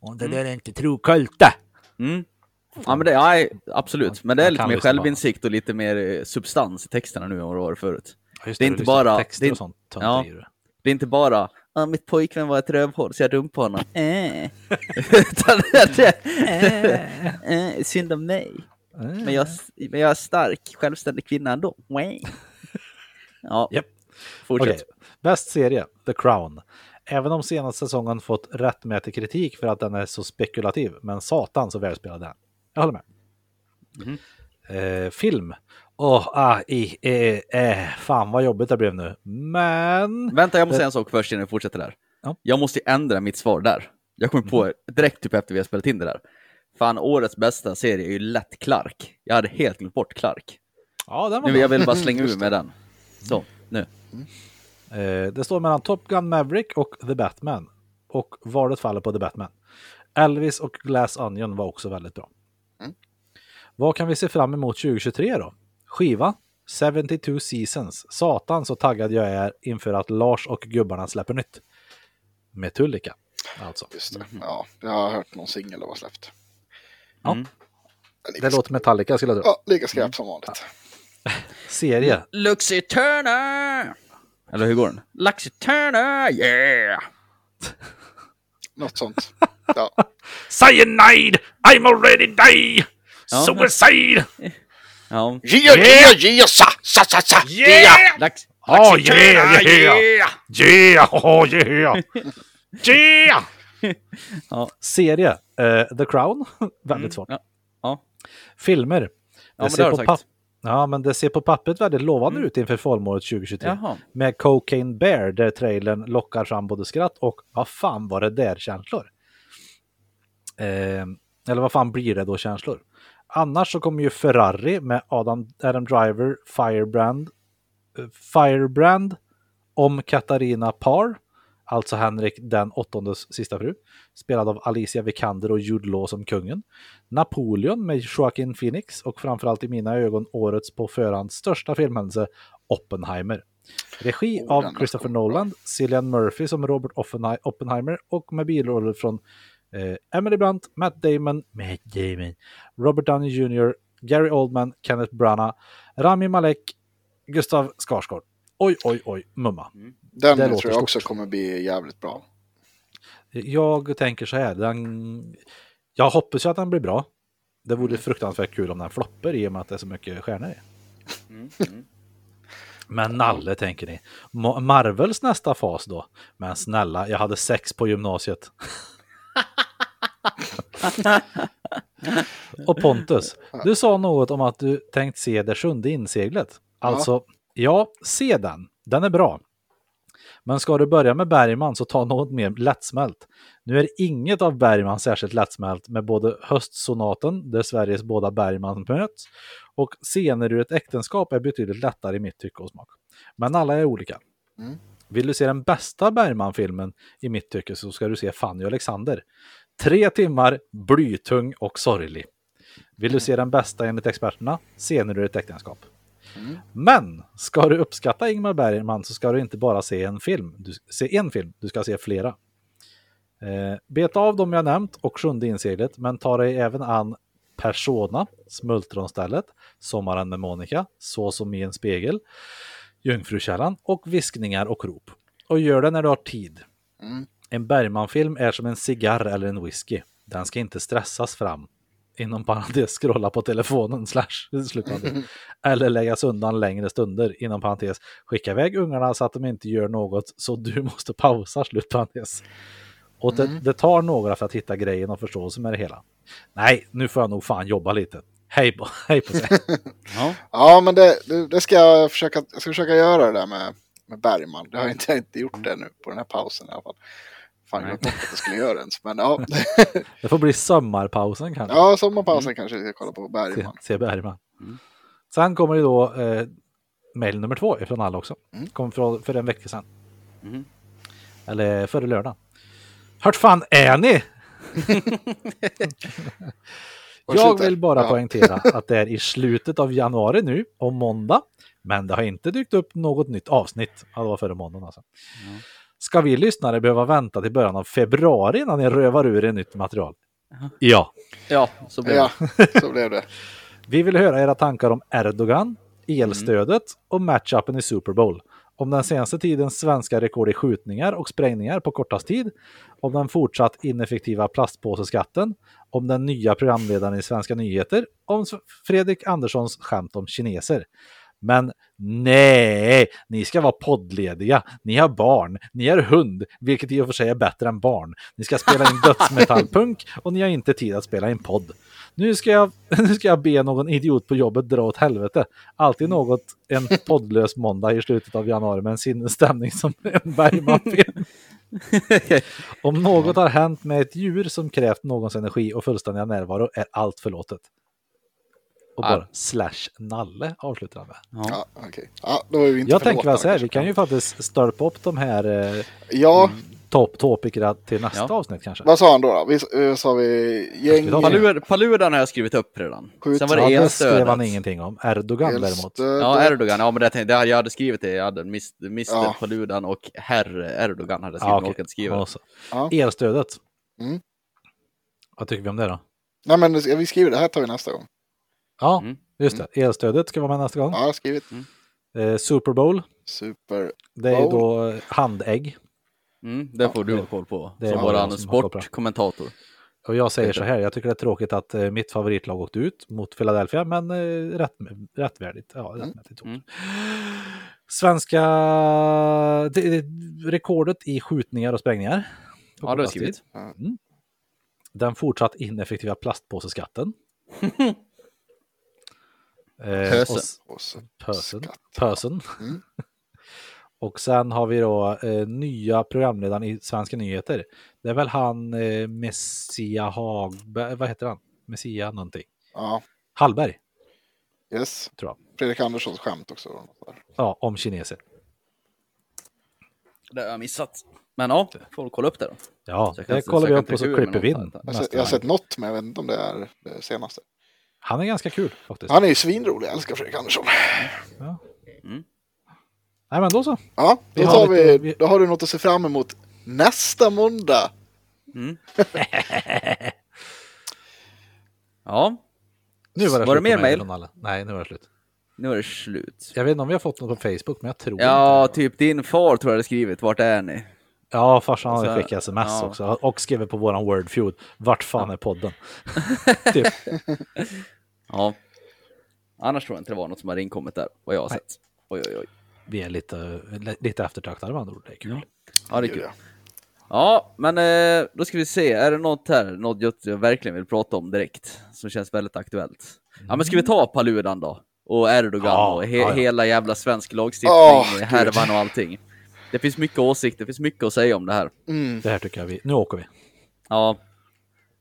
Åh, det där är inte trokulte. Mm. Ja, men det, ja, absolut. Men det är lite mer på självinsikt och lite mer eh, substans i texterna nu än vad det var förut. Just Det är du inte bara- Texter det är- och sånt. Ja. det. Det är inte bara ja, mitt pojkvän var ett rövhål så jag dumpade honom. Äh. Utan det- äh, synd om mig. Men jag, men jag är stark, självständig kvinna ändå. Ja, Japp. fortsätt. Okej, bäst serie, The Crown. Även om senaste säsongen fått rättmätig kritik för att den är så spekulativ, men satan så välspelad den. Jag håller med. Mhm. Eh, film. Åh, ah, i, eh, eh, fan vad jobbigt det blev nu. Men... Vänta, jag måste säga en sak först innan vi fortsätter där. Ja. Jag måste ändra mitt svar där. Jag kom på direkt typ efter vi har spelat in det där. Fan, årets bästa serie är ju lätt Clark. Jag hade helt glömt bort Clark. Ja, den var Nu, jag vill bara slänga ur med den. Så, nu. Eh, det står mellan Top Gun Maverick och The Batman. Och valet faller på The Batman. Elvis och Glass Onion var också väldigt bra. Mm. Vad kan vi se fram emot 2023 då? Skiva? 72 Seasons. Satan så taggad jag är inför att Lars och gubbarna släpper nytt. Metallica, alltså. Just det. Ja, jag har hört någon singel var släppt. Ja. Mm. Det låter Metallica skulle jag tro. ja, lika skräp som vanligt. Serie. Luxy Turner! Eller hur går den? Luxy Turner, yeah! Något sånt. Ja. Cyanide! I'm already die! Ja. Suicide! Ja. Gia, gia, gia, sa, sa, sa, sa, gia! Lux Oh Luxy yeah, Turner, yeah! Yeah! Oh yeah! Yeah! Ja. Serie. Eh, The Crown. väldigt svårt. Ja. Ja. Filmer. Ja, ser det har på sagt. Ja, men det ser på pappret väldigt lovande ut inför folmåret 2023. Jaha. Med Cocaine Bear där trailern lockar fram både skratt och vad fan var det där känslor? Eh, eller vad fan blir det då känslor? Annars så kommer ju Ferrari med Adam, Adam Driver, Firebrand, eh, Firebrand om Katarina Parr, alltså Henrik den åttondes sista fru, spelad av Alicia Vikander och Jude Law som kungen. Napoleon med Joaquin Phoenix och framförallt i mina ögon årets på förhand största filmhändelse Oppenheimer. Regi Oh, av Christopher. Nolan, Cillian Murphy som Robert Oppenheimer och med biroller från eh, Emily Blunt, Matt Damon, Matt Damon, Robert Downey Jr., Gary Oldman, Kenneth Branagh, Rami Malek, Gustav Skarsgård. Oj, oj, oj, mumma. Den Det tror låter jag stort. också kommer bli jävligt bra. Jag tänker så här, den... jag hoppas ju att den blir bra. Det vore fruktansvärt kul om den floppar i och med att det är så mycket stjärnor i. Mm. Mm. Men Nalle tänker ni. Ma- Marvels nästa fas då? Men snälla, jag hade sex på gymnasiet. Och Pontus, du sa något om att du tänkt se det sjunde inseglet. Alltså, ja, se den. Den är bra. Men ska du börja med Bergman så ta något mer lättsmält. Nu är inget av Bergman särskilt lättsmält med både Höstsonaten, där Sveriges båda Bergman möts, och Scener ur ett äktenskap är betydligt lättare i mitt tycke och smak. Men alla är olika. Mm. Vill du se den bästa Bergman-filmen i mitt tycke så ska du se Fanny och Alexander. Tre timmar, blytung och sorglig. Vill du se den bästa enligt experterna? Scener ur ett äktenskap. Mm. Men ska du uppskatta Ingmar Bergman så ska du inte bara se en film. Du se en film, du ska se flera. Eh, beta av dem jag nämnt och Sjunde inseglet, men ta dig även an Persona, Smultronstället, Sommaren med Monica, Så som i en spegel, Jungfrukällan och Viskningar och rop. Och gör det när du har tid. Mm. En Bergman-film är som en cigarr eller en whisky. Den ska inte stressas fram. Inom parentes scrolla på telefonen slash slutande. Eller läggas undan längre stunder. Inom parentes skicka iväg ungarna så att de inte gör något så du måste pausa slutparentes. Och det, Mm. det tar några för att hitta grejen och förståelse med det hela. Nej, nu får jag nog fan jobba lite. Hej på, hej på sig. Ja. Ja, men det, det, det ska jag försöka, jag ska försöka göra det där med, med Bergman. Det har jag inte, jag har inte gjort det nu på den här pausen i alla fall. Fan, bort att jag skulle göra ens. Men ja, Det får bli sommarpausen kanske. ja sommarpausen kanske jag ska kolla på Se, Bergman. se Bergman. Mm. Sen kommer det då eh, mail nummer två ifrån alla också. Mm. Kom för, för en vecka sedan. Mhm. Eller förra lördagen. Hört fan är ni? Jag vill bara Ja. poängtera att det är i slutet av januari nu, om måndag. Men det har inte dykt upp något nytt avsnitt. Ja, det var förra måndagen alltså. Ja. Ska vi lyssnare behöva vänta till början av februari innan ni rövar ur er nytt material? Ja. ja, så blev Ja, det. så blev det. Vi vill höra era tankar om Erdogan, elstödet och matchupen i Super Bowl. om den senaste tidens svenska rekord i skjutningar och sprängningar på kortast tid, om den fortsatt ineffektiva plastpåseskatten, om den nya programledaren i Svenska nyheter, om Fredrik Anderssons skämt om kineser. Men nej, ni ska vara poddlediga. Ni har barn, ni har hund, vilket i och för sig är bättre än barn. Ni ska spela in dödsmetallpunk och ni har inte tid att spela in podd. Nu ska, jag, nu ska jag be någon idiot på jobbet dra åt helvete. Alltid något en poddlös måndag i slutet av januari med en sinnesstämning som en Bergman-film. Om något har hänt med ett djur som krävt någons energi och fullständiga närvaro är allt förlåtet. Och bara slash nalle avslutar han med. Ja, okej. Ja, då är vi inte Jag tänker väl så här, vi kan ju faktiskt störpa upp de här eh, Ja, top topicerna till nästa Ja. avsnitt kanske. vad sa han då? då? Vi, eh, sa vi gäng... Palud, Paludan har jag skrivit upp redan. Skjut. Sen var Ja, det det skrev han ingenting om. Erdogan däremot. elstödet. Ja, Erdogan. Ja, men det, tänkte, jag hade skrivit det. Jag hade Mr. Mr. Ja. Paludan och Herr Erdogan hade skrivit. Ja, Ja, okay. skriva det. Ja. Elstödet. Mm. Vad tycker vi om det då? Nej, men det- vi skriver det här tar vi nästa gång. Ja, Mm. just det. Elstödet ska vara med nästa gång. Ja, skrivit. Eh, Super Bowl. Super. Det är Bowl. då handägg. Mm, det får du ha koll på. det är Som våran sportkommentator. Och jag säger så här, jag tycker det är tråkigt att eh, mitt favoritlag åkte ut mot Philadelphia, men eh, rätt, rättvärdigt. Ja, rättmätigt gjort. Mm. Svenska det, det, rekordet i skjutningar och sprängningar. Ja, det har skrivit. tid. Den fortsatt ineffektiva plastpåseskatten. eh, Pösen. och Pösen. Pösen. Mm. Och sen har vi då eh, nya programledaren i Svenska nyheter. Det är väl han eh, Messia Hagberg, vad heter han? Messia någonting. Ja, Hallberg, yes. tror jag. Fredrik Anderssons skämt också. Ja, om kineser. Det har jag missat. Men ja, får kolla upp det då. Ja, det kollar så vi upp och så klipper vi in. sånt Jag har, sett, något, men jag vet inte om det är det senaste. Han är ganska kul faktiskt. Han är ju svinrolig, jag älskar Fredrik Andersson. Ja. Mm. Nej, men då så. Ja, Vi då, har tar lite- vi, vi- då har du något att se fram emot nästa måndag. Mm. ja, Nu var det, Var det slut mer alla. Nej, nu var det slut. nu är det slut. Jag vet inte om vi har fått något på Facebook, men jag tror Ja, inte typ din far tror jag hade skrivit. Vart är ni? Ja, farsan hade Så- skickat sms ja. också och skrivit på våran Wordfeud. Vart fan är podden? typ. Ja. Annars tror jag inte det var något som hade inkommit där, vad jag har sett. Oj, oj, oj. Vi är lite, lite eftertraktade med andra ord. Det är kul. Ja, det är kul. ja. Men eh, då ska vi se. Är det något här, något jag- verkligen vill prata om direkt, som känns väldigt aktuellt? Ja, men ska vi ta Paludan då? Och Erdogan Ja, och he ja, ja. hela jävla svensk lagstiftning, Gud. härvan och allting. Det finns mycket åsikter, det finns mycket att säga om det här. Mm. Det här tycker jag vi... Nu åker vi. Ja.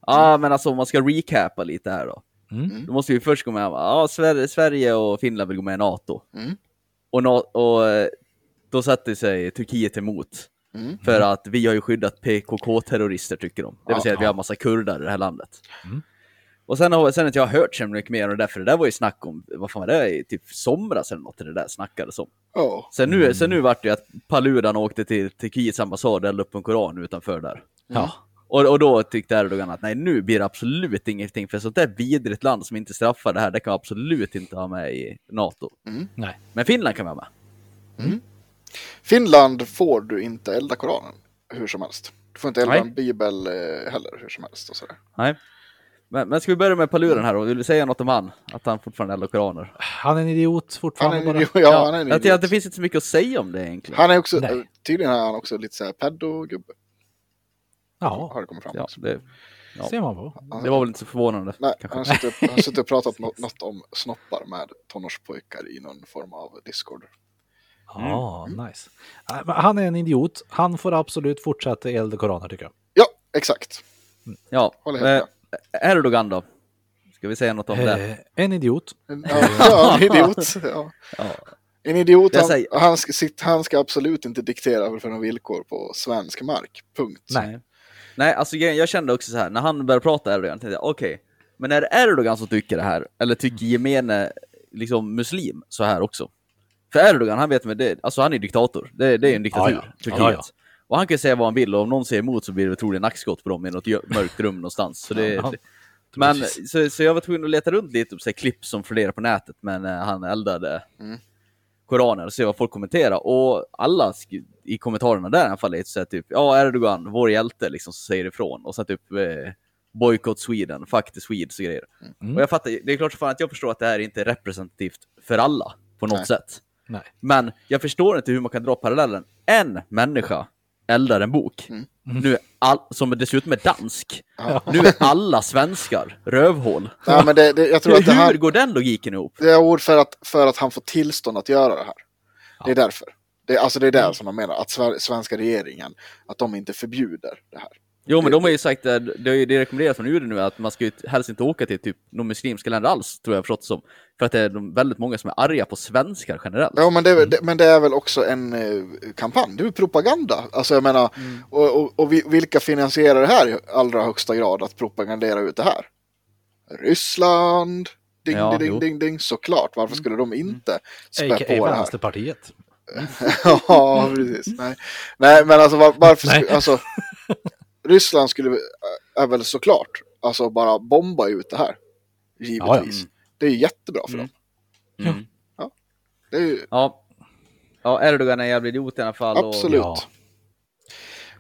Ja, men alltså om man ska recapa lite här då. Mm. Då måste vi först gå med. Ja, Sverige, Sverige och Finland vill gå med i NATO. Mm. Och, och eh, då satte sig Turkiet emot. Mm. För att vi har ju skyddat PKK-terrorister tycker de. Det vill Ja, säga att vi ja. har massa kurdar i det här landet. Mm. Och sen har sen har inte jag hört så mycket mer om det där, för det där var ju snack om, vad fan var det, i typ somras eller något det där snackades om. Ja. Sen nu, sen nu vart det ju att Paludan åkte till Turkiets ambassad och upp en koran utanför där. Ja. Och, och då tyckte Erdogan att nej, nu blir det absolut ingenting, för sånt där vidrigt land som inte straffar det här, det kan absolut inte ha med i NATO. Nej. Men Finland kan vi ha med. Finland får du inte elda Koranen hur som helst. Du får inte elda Nej. en bibel eh, heller hur som helst. Och sådär. Nej. Men, men ska vi börja med Paludan här då? Vill du säga något om han? Att han fortfarande eldar koraner? Han är en idiot Han fortfarande är, en bara. idiot, ja, han är en jag idiot. att det finns inte så mycket att säga om det egentligen. Han är också, Nej. tydligen är han också lite såhär pedo-gubbe. Ja, Har det kommit fram Ja, också. det, ja. ser man på. det var väl inte så förvånande. Nej, kanske. han har suttit, han och pratat något, om snoppar med tonårspojkar i någon form av Discord. Ja, nice. Nej, men Han är en idiot. Han får absolut fortsätta elda koraner tycker jag. Ja, exakt. Ja, Håller helt eh, Erdogan då? Ska vi säga något om det? Eh, en idiot. En, ja, en idiot. Ja. Ja. En idiot, Jag han, säger- han, ska, han ska absolut inte diktera för några villkor på svensk mark. Punkt. Nej. Nej, alltså jag, jag kände också så här, när han började prata Erdogan, tänkte jag okej, men är det Erdogan som tycker det här? Eller tycker gemene liksom, muslim så här också? För Erdogan, han vet med det, alltså han är diktator. Det, det är en diktatur, Ja, ja. Turkiet. Ja, ja. Och han kan säga vad han vill och om någon säger emot så blir det troligen nackskott på dem i något mörkt rum någonstans. Så det, Ja, men, så, så jag var tvungen att leta runt lite se klipp som flera på nätet, men eh, han eldade Mm. Koranen och se vad folk kommenterar. Och alla i kommentarerna där i alla fall är så här, typ ja Erdogan, vår hjälte, liksom så säger ifrån. Och sen typ eh, boycott Sweden, fuck the Swedes och grejer. Mm. Och jag fattar, det är klart som fan att jag förstår att det här inte är representativt för alla på något Nej. sätt. Nej. Men jag förstår inte hur man kan dra parallellen. En människa eldar en bok. Mm. Nu är all, som dessutom är dansk. Ja. Nu är alla svenskar rövhål. Nej, men det, det, jag tror att det Hur här går den logiken ihop? det är ord för att, för att han får tillstånd att göra det här. Det är därför. Det, är- alltså det är Mm. det som de menar, att svenska regeringen, att de inte förbjuder det här. Jo men de har ju sagt att det, det rekommenderas från UD nu att man ska ju helst inte åka till typ några muslimska länder alls, tror jag förstått som. För att det är väldigt många som är arga på svenskar generellt. Ja, men det, är- det, men det är väl också en eh, kampanj, det är propaganda. Alltså jag menar, Mm. och, och, och vi- vilka finansierar det här i allra högsta grad, att propagandera ut det här? Ryssland, ding, Ja, ding, jo. Mm. ding, ding, såklart. Varför skulle de inte spä A.k.a. på det här? Vänsterpartiet. ja, precis. Nej. Nej, men alltså var, varför Nej. skulle, alltså, Ryssland skulle, är väl såklart, alltså bara bomba ut det här. Givetvis. Mm. Det är ju jättebra för Mm. dem. Mm. Det är ju, Ja. Ja, Erdogan är en jävla idiot i alla fall. och- absolut. Ja.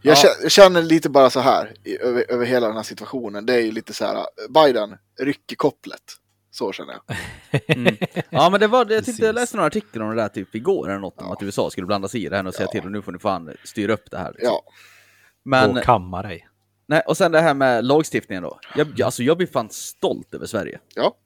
Jag Ja. kä- jag känner lite bara så här i, över, över hela den här situationen. Det är ju lite så här, Biden, ryck i kopplet. Så känner jag. Mm. Ja men det var, jag tyckte jag läste några artiklar om det där typ igår eller något om Ja. att USA skulle blanda sig i det här och säga Ja. till och nu får ni fan styra upp det här. liksom. Ja, Men, Och kamma dig. nej, och sen det här med lagstiftningen då. Jag, alltså jag blir fan stolt över Sverige.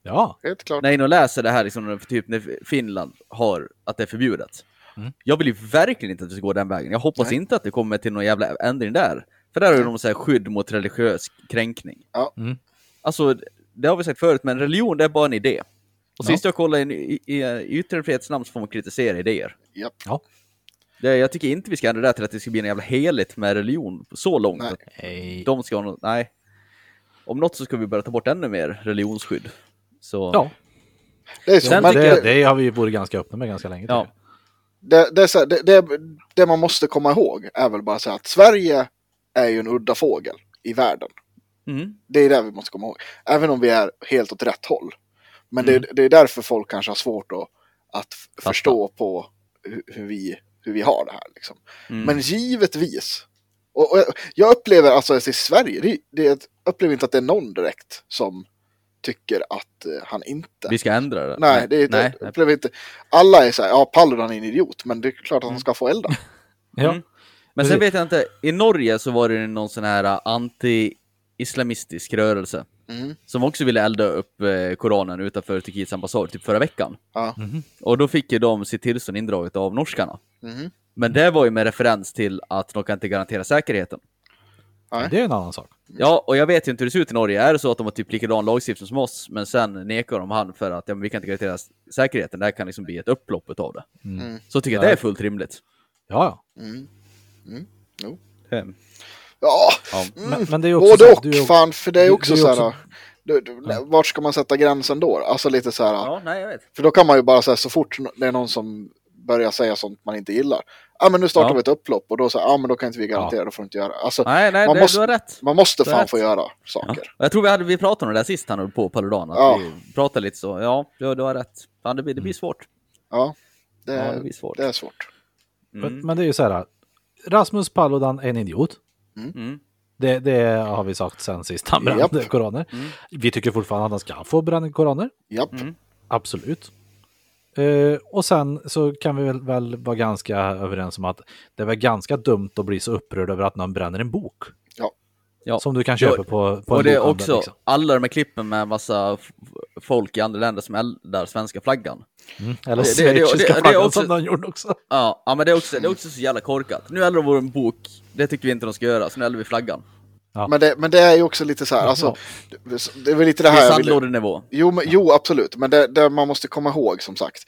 Ja, helt klart. När jag läser det här, liksom, typ när Finland har att det är förbjudet. Mm. Jag vill ju verkligen inte att det ska gå den vägen. Jag hoppas Nej. inte att det kommer till någon jävla ändring där. För där har ju de så här skydd mot religiös kränkning. Ja. Mm. Alltså, det har vi sagt förut, men religion det är bara en idé. Och Ja. sist jag kollade, i, i, i yttrandefrihetsnamn så får man kritisera idéer. Japp. Det, jag tycker inte vi ska ändra det till att det ska bli en jävla heligt med religion så långt. Nej. De ska ha nej. Om något så ska vi börja ta bort ännu mer religionsskydd. Så, Ja, Det är så. Sen men det, det, det har vi varit ganska öppna med ganska länge. ja. det, det, är så det, det, det man måste komma ihåg är väl bara så att Sverige är ju en udda fågel i världen. Mm. Det är det vi måste komma ihåg. Även om vi är helt åt rätt håll. Men Mm. det, det är därför folk kanske har svårt att, att förstå på hur, hur, vi, hur vi har det här. Liksom. Mm. Men givetvis. Och, och jag, upplever alltså att i Sverige, det, det, jag upplever inte att det är någon direkt som tycker att eh, han inte. Vi ska ändra det. Nej, det är, nej, jag nej. upplever inte. Alla är så här, ja Paludan är en idiot, men det är klart att han ska få elda. Ja. Mm. Men sen vet jag inte, i Norge så var det någon sån här anti-islamistisk rörelse Mm. som också ville elda upp eh, Koranen utanför Turkiets ambassad typ förra veckan. Ja. Mhm. Och då fick ju de sitt tillstånd indraget av norskarna. Mhm. Men det var ju med referens till att de kan inte garantera säkerheten. Nej. Det är en annan sak. Ja, och jag vet ju inte hur det ser ut i Norge. Är det så att de har typ likadan lagstiftning som oss, men sen nekar de han för att ja, men vi kan inte garantera säkerheten. Det här kan liksom bli ett upplopp av det. Mm. Mm. Så tycker jag det är fullt rimligt. Ja, ja. Mm. Ehm, Ja, Ja. Men, men det är också så både och du är- fan, för det är du- också du är så också- här. Du, du, Vart ska man sätta gränsen då? Alltså lite så här. ja, nej jag vet. För då kan man ju bara säga så fort det är någon som börjar säga sånt man inte gillar. Ja men nu startar Ja. vi ett upplopp och då säger ja men då kan inte vi garantera, då får du inte göra. Alltså Nej, nej, Man det, måste- du har rätt. man måste Du fan rätt. få göra Ja. saker. Jag tror vi, hade, vi pratade om det där sist han på Paludan, att Ja. vi pratade lite så. Ja, du, du har rätt. Fan, det, blir, det blir svårt. Ja, det, Ja, det blir svårt. det är svårt. Men, Mm. men det är ju så här. Rasmus Paludan är en idiot. Mm. Det, det har vi sagt sen sist han brände Japp. koraner. Mm. Vi tycker fortfarande att han ska få bränna koraner. Japp. Mm. Absolut. Eh, och sen så kan vi väl, väl vara ganska överens om att det är väl ganska dumt att bli så upprörd över att någon bränner en bok. Ja. Som du kan köpa Ja, på, på Och en det är också liksom. alla de här klippen med massa folk i andra länder som eldar svenska flaggan. Mm. Eller det- det- det- det- det är flaggan också- som de gjorde också. Ja, ja men det är, också, det är också så jävla korkat. Nu eldar de vår bok, det tycker vi inte de ska göra, så nu eldar vi flaggan. Ja. Men, det, men det är ju också lite så här, alltså, det är väl lite det Det här är jag ville- sandlådenivå. Jo, men, jo absolut. Men det, det man måste komma ihåg som sagt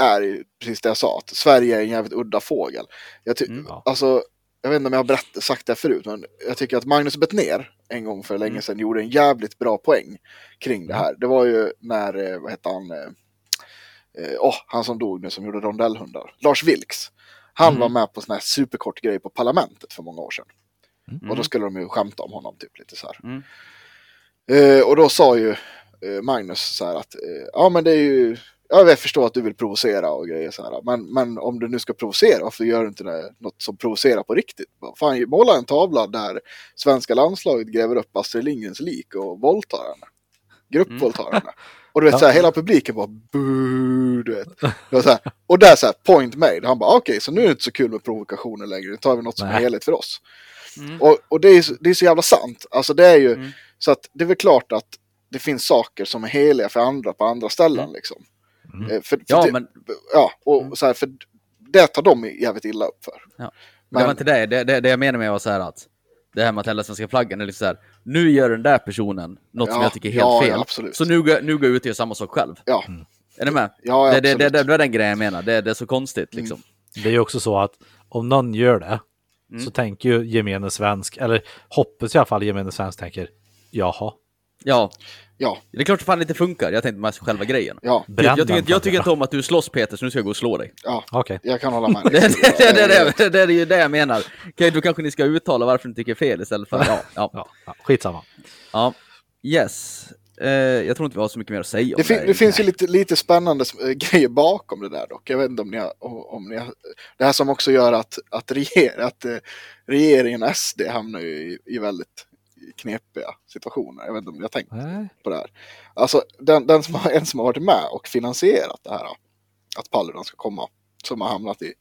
är precis det jag sa. Att Sverige är en jävligt udda fågel. Jag, ty- Mm. Ja. alltså, jag vet inte om jag har berätt, sagt det förut. Men jag tycker att Magnus Bettner en gång för länge Mm. sedan gjorde en jävligt bra poäng kring det här. Det var ju när, eh, vad hette han, åh, han som dog nu som gjorde rondellhundar. Lars Vilks. Han Mm. var med på sån här superkort grej på Parlamentet för många år sedan. Mm. Och då skulle de ju skämta om honom typ lite så här. Mm. Eh, och då sa ju Magnus så här att ja men det är ju jag förstår att du vill provocera och grejer så här. Men, men om du nu ska provocera, varför gör du inte det, något som provocerar på riktigt? Fan, måla en tavla där svenska landslaget gräver upp Astrid Lindgrens lik och våldtar henne. Gruppvåldtar henne. Och du vet, Ja. så här, hela publiken bara buu, du vet. Det var så här, och där så här, point made. Han bara, okej, så nu är det inte så kul med provokationer längre. Nu tar vi något som är heligt för oss. Mm. Och, och det, är, så- det är så jävla sant. Alltså det är ju, Mm. så att det är väl klart att det finns saker som är heliga för andra på andra ställen Mm. liksom. Mm. Eh, För, för Ja, det, men ja, och Mm. så här, för det tar de jävligt illa upp för. Ja. det Men- var inte det. Det, det, det jag menar med var så här att det här med att hälla svenska flaggan är liksom så här. Nu gör den där personen något som Ja, jag tycker är helt ja, fel. ja, absolut. så nu, går- nu går jag ut och gör samma sak själv. Ja, Är ni med? ja, det, ja det, det, det, det är den grejen jag menar. Det, det är så konstigt liksom. Det är ju också så att om någon gör det Mm. så tänker ju gemene svensk, eller hoppas i alla fall gemene svensk tänker jaha, Ja, Ja, det är klart att fan inte funkar. Jag tänkte med själva grejen. ja, Jag, jag, tycker, inte- jag tycker inte om att du slåss Peter, så nu ska jag gå och slå dig. ja, Okej. jag kan hålla med Det, dig. det, det, det, det, det är ju det jag menar. Okej, då kanske ni ska uttala varför ni tycker fel istället för... Ja, ja, Ja, ja, skitsamma. ja. Yes. Eh, jag tror inte vi har så mycket mer att säga om Det, fin- det finns ju lite, lite spännande äh, grejer bakom det där dock. Jag vet inte om ni har, om ni har, Det här som också gör att, att, reger, att eh, regeringen SD hamnar ju i, i väldigt knepiga situationer. Jag vet inte om har tänkt Nej. på det här. Alltså den, den som har, en som har varit med och finansierat det här. Att Paludan ska komma. Som har hamnat i.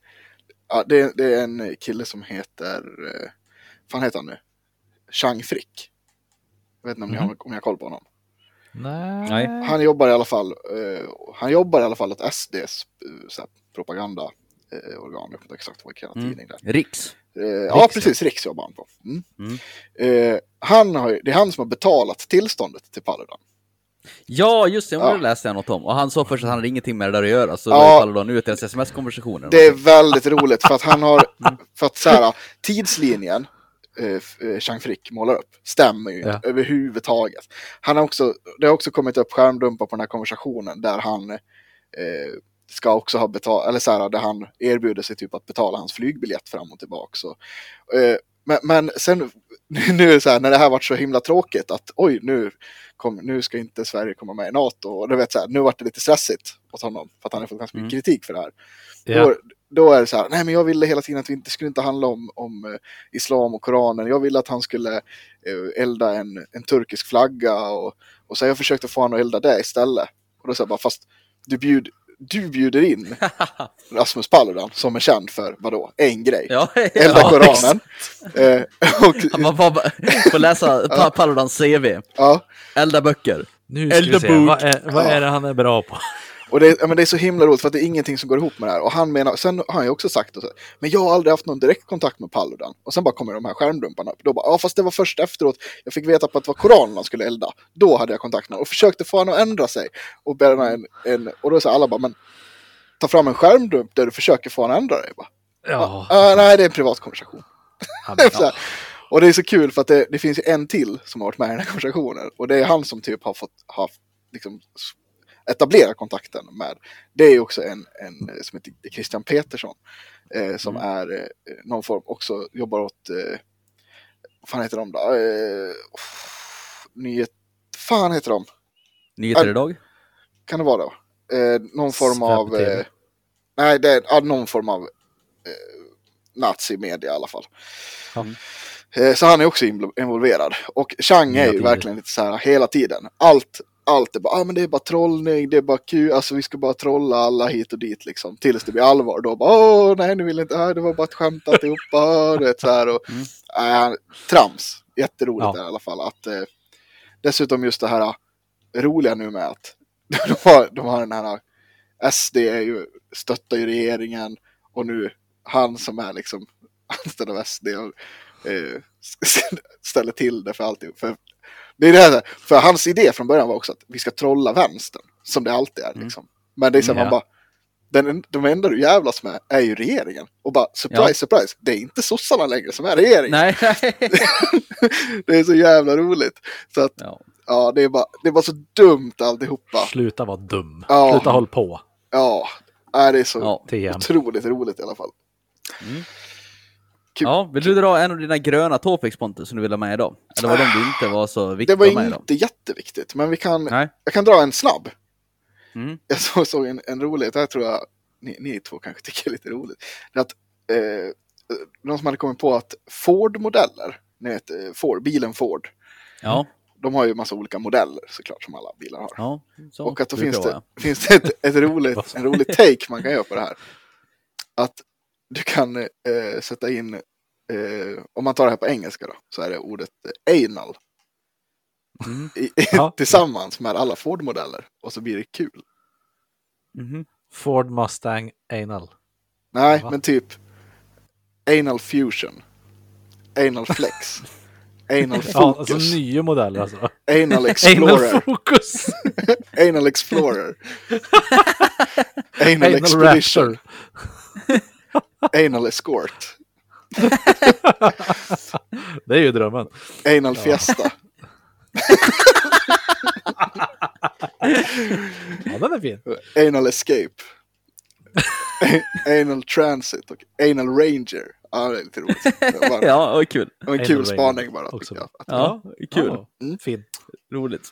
Ja, det, det är en kille som heter. Eh, fan heter han nu? Chang Frick. Jag vet inte om, ni har, om ni har koll på honom. Nej. Han jobbar i alla fall. Eh, han jobbar i alla fall åt SDs propaganda. Eh, organ, jag vet inte exakt vad Mm. tidning det är. Riks. Eh, ja, precis. Riks jobbar han på. Mm. Eh, han har, det är han som har betalat tillståndet till Paludan. Ja, just det. Ja. Det läste jag något om. Och han sa först att han hade ingenting med det där att göra. Så Ja. ja. då ut deras sms-konversationer. Det är väldigt roligt för att han har, för att så här, tidslinjen eh, f- eh, Chang Frick målar upp stämmer ju inte Ja. överhuvudtaget. Han har också, det har också kommit upp skärmdumpar på den här konversationen där han eh, ska också ha betalat, eller så här, där han erbjuder sig typ att betala hans flygbiljett fram och tillbaka. Så, eh, men, men sen, nu så här, när det här varit så himla tråkigt att oj, nu, kom, nu ska inte Sverige komma med i NATO. Och du vet, så här, nu vart det lite stressigt åt honom för att han har fått ganska mycket Mm. kritik för det här. Ja. Då, då är det så här, nej men jag ville hela tiden att det inte skulle inte handla om, om eh, islam och Koranen. Jag ville att han skulle eh, elda en, en turkisk flagga och, och så har jag försökte få honom att elda det istället. Och då säger jag bara, fast du, bjud, du bjuder in Rasmus Paludan som är känd för, vadå, en grej. Ja, Elda ja, Koranen. Eh, och, bara, bara, får läsa pa Paludans CV. ja, Elda böcker. Nu ska vi Elda se, bok. vad är, vad Ja. är det han är bra på? Och det, ja, men det är så himla roligt för att det är ingenting som går ihop med det här. Och han menar, sen har han ju också sagt och så, men jag har aldrig haft någon direkt kontakt med Paludan. Och sen bara kommer de här skärmdumparna upp. Då bara, ja fast det var först efteråt jag fick veta på att det var Koranen han skulle elda. Då hade jag kontakt med honom och försökte få honom att ändra sig. Och, bränna en, en, och då sa alla bara, men ta fram en skärmdump där du försöker få honom att ändra dig. Bara, Ja, "Ah, nej, det är en privat konversation. här. Och det är så kul för att det, det finns en till som har varit med i den här konversationen. Och det är han som typ har fått ha, liksom, etablera kontakten med. Det är också en, en eh, som heter Christian Petersson. Eh, som är eh, någon form, också jobbar åt, eh, vad fan heter de då? Eh, nyhet, fan heter de? Nyheter Ja. idag. Kan det vara då? Eh, någon form av, Svep-TV. eh, nej det är ja, någon form av eh, nazimedia i alla fall. Eh, Så han är också involverad. Och Chang är ju verkligen lite så här hela tiden. Allt, allt är bara, ah, men det är bara trollning, det är bara kul, alltså vi ska bara trolla alla hit och dit liksom. Tills det blir allvar. Då bara, åh nej nu vill inte, ah, det var bara ett skämt alltihopa, du vet så här. Och, Mm. äh, trams, jätteroligt Ja. i alla fall. Att, eh, dessutom just det här eh, roliga nu med att de har, de har den här, SD är ju, stöttar ju regeringen och nu han som är liksom anställd av SD och, eh, ställer till det för alltid. För, det är det här, för hans idé från början var också att vi ska trolla vänstern, som det alltid är. Mm. Liksom. Men det är så här, man bara, den, de enda du jävlas med är ju regeringen. Och bara, surprise, Ja. surprise, det är inte sossarna längre som är regeringen. Nej, det är så jävla roligt. Så att, Ja. ja, det är bara, det är bara så dumt alltihopa. Sluta vara dum. Ja. Sluta håll på. Ja, det är så Ja. Otroligt roligt i alla fall. Kul. ja, vill du dra en av dina gröna topics Pontus som du vill ha med idag? Eller var de du inte var så Det viktiga var att ha med idag? inte jätteviktigt, men vi kan, Nej. jag kan dra en snabb. Mm. Jag såg, såg en, en rolig, det här tror jag ni, ni två kanske tycker är lite roligt. Det är att eh, någon som hade kommit på att Ford-modeller, ni vet eh, Ford, bilen Ford, Ja, de har ju massa olika modeller såklart som alla bilar har. ja. Och att då finns det det, finns det ett, ett roligt, en rolig take man kan göra på det här. Att du kan eh, sätta in, eh, om man tar det här på engelska då, så är det ordet eh, anal Mm. i, Ja. tillsammans med alla Ford-modeller. Och så blir det kul. Mhm. Ford Mustang Anal. Nej, Va? men typ anal fusion, anal flex, anal Ja, alltså focus, nya modeller alltså. anal Anal explorer, Focus. anal explorer, anal Anal expedition. anal escort, Det är ju drömmen. anal fiesta. Ja, den är fin. Anal Escape. anal Transit och Anal Ranger. Ja, det är lite roligt. Var, Ja, vad kul. var en Anal kul spaning bara. också. jag. Ja, kul. Ja, Mm. Fin. Roligt.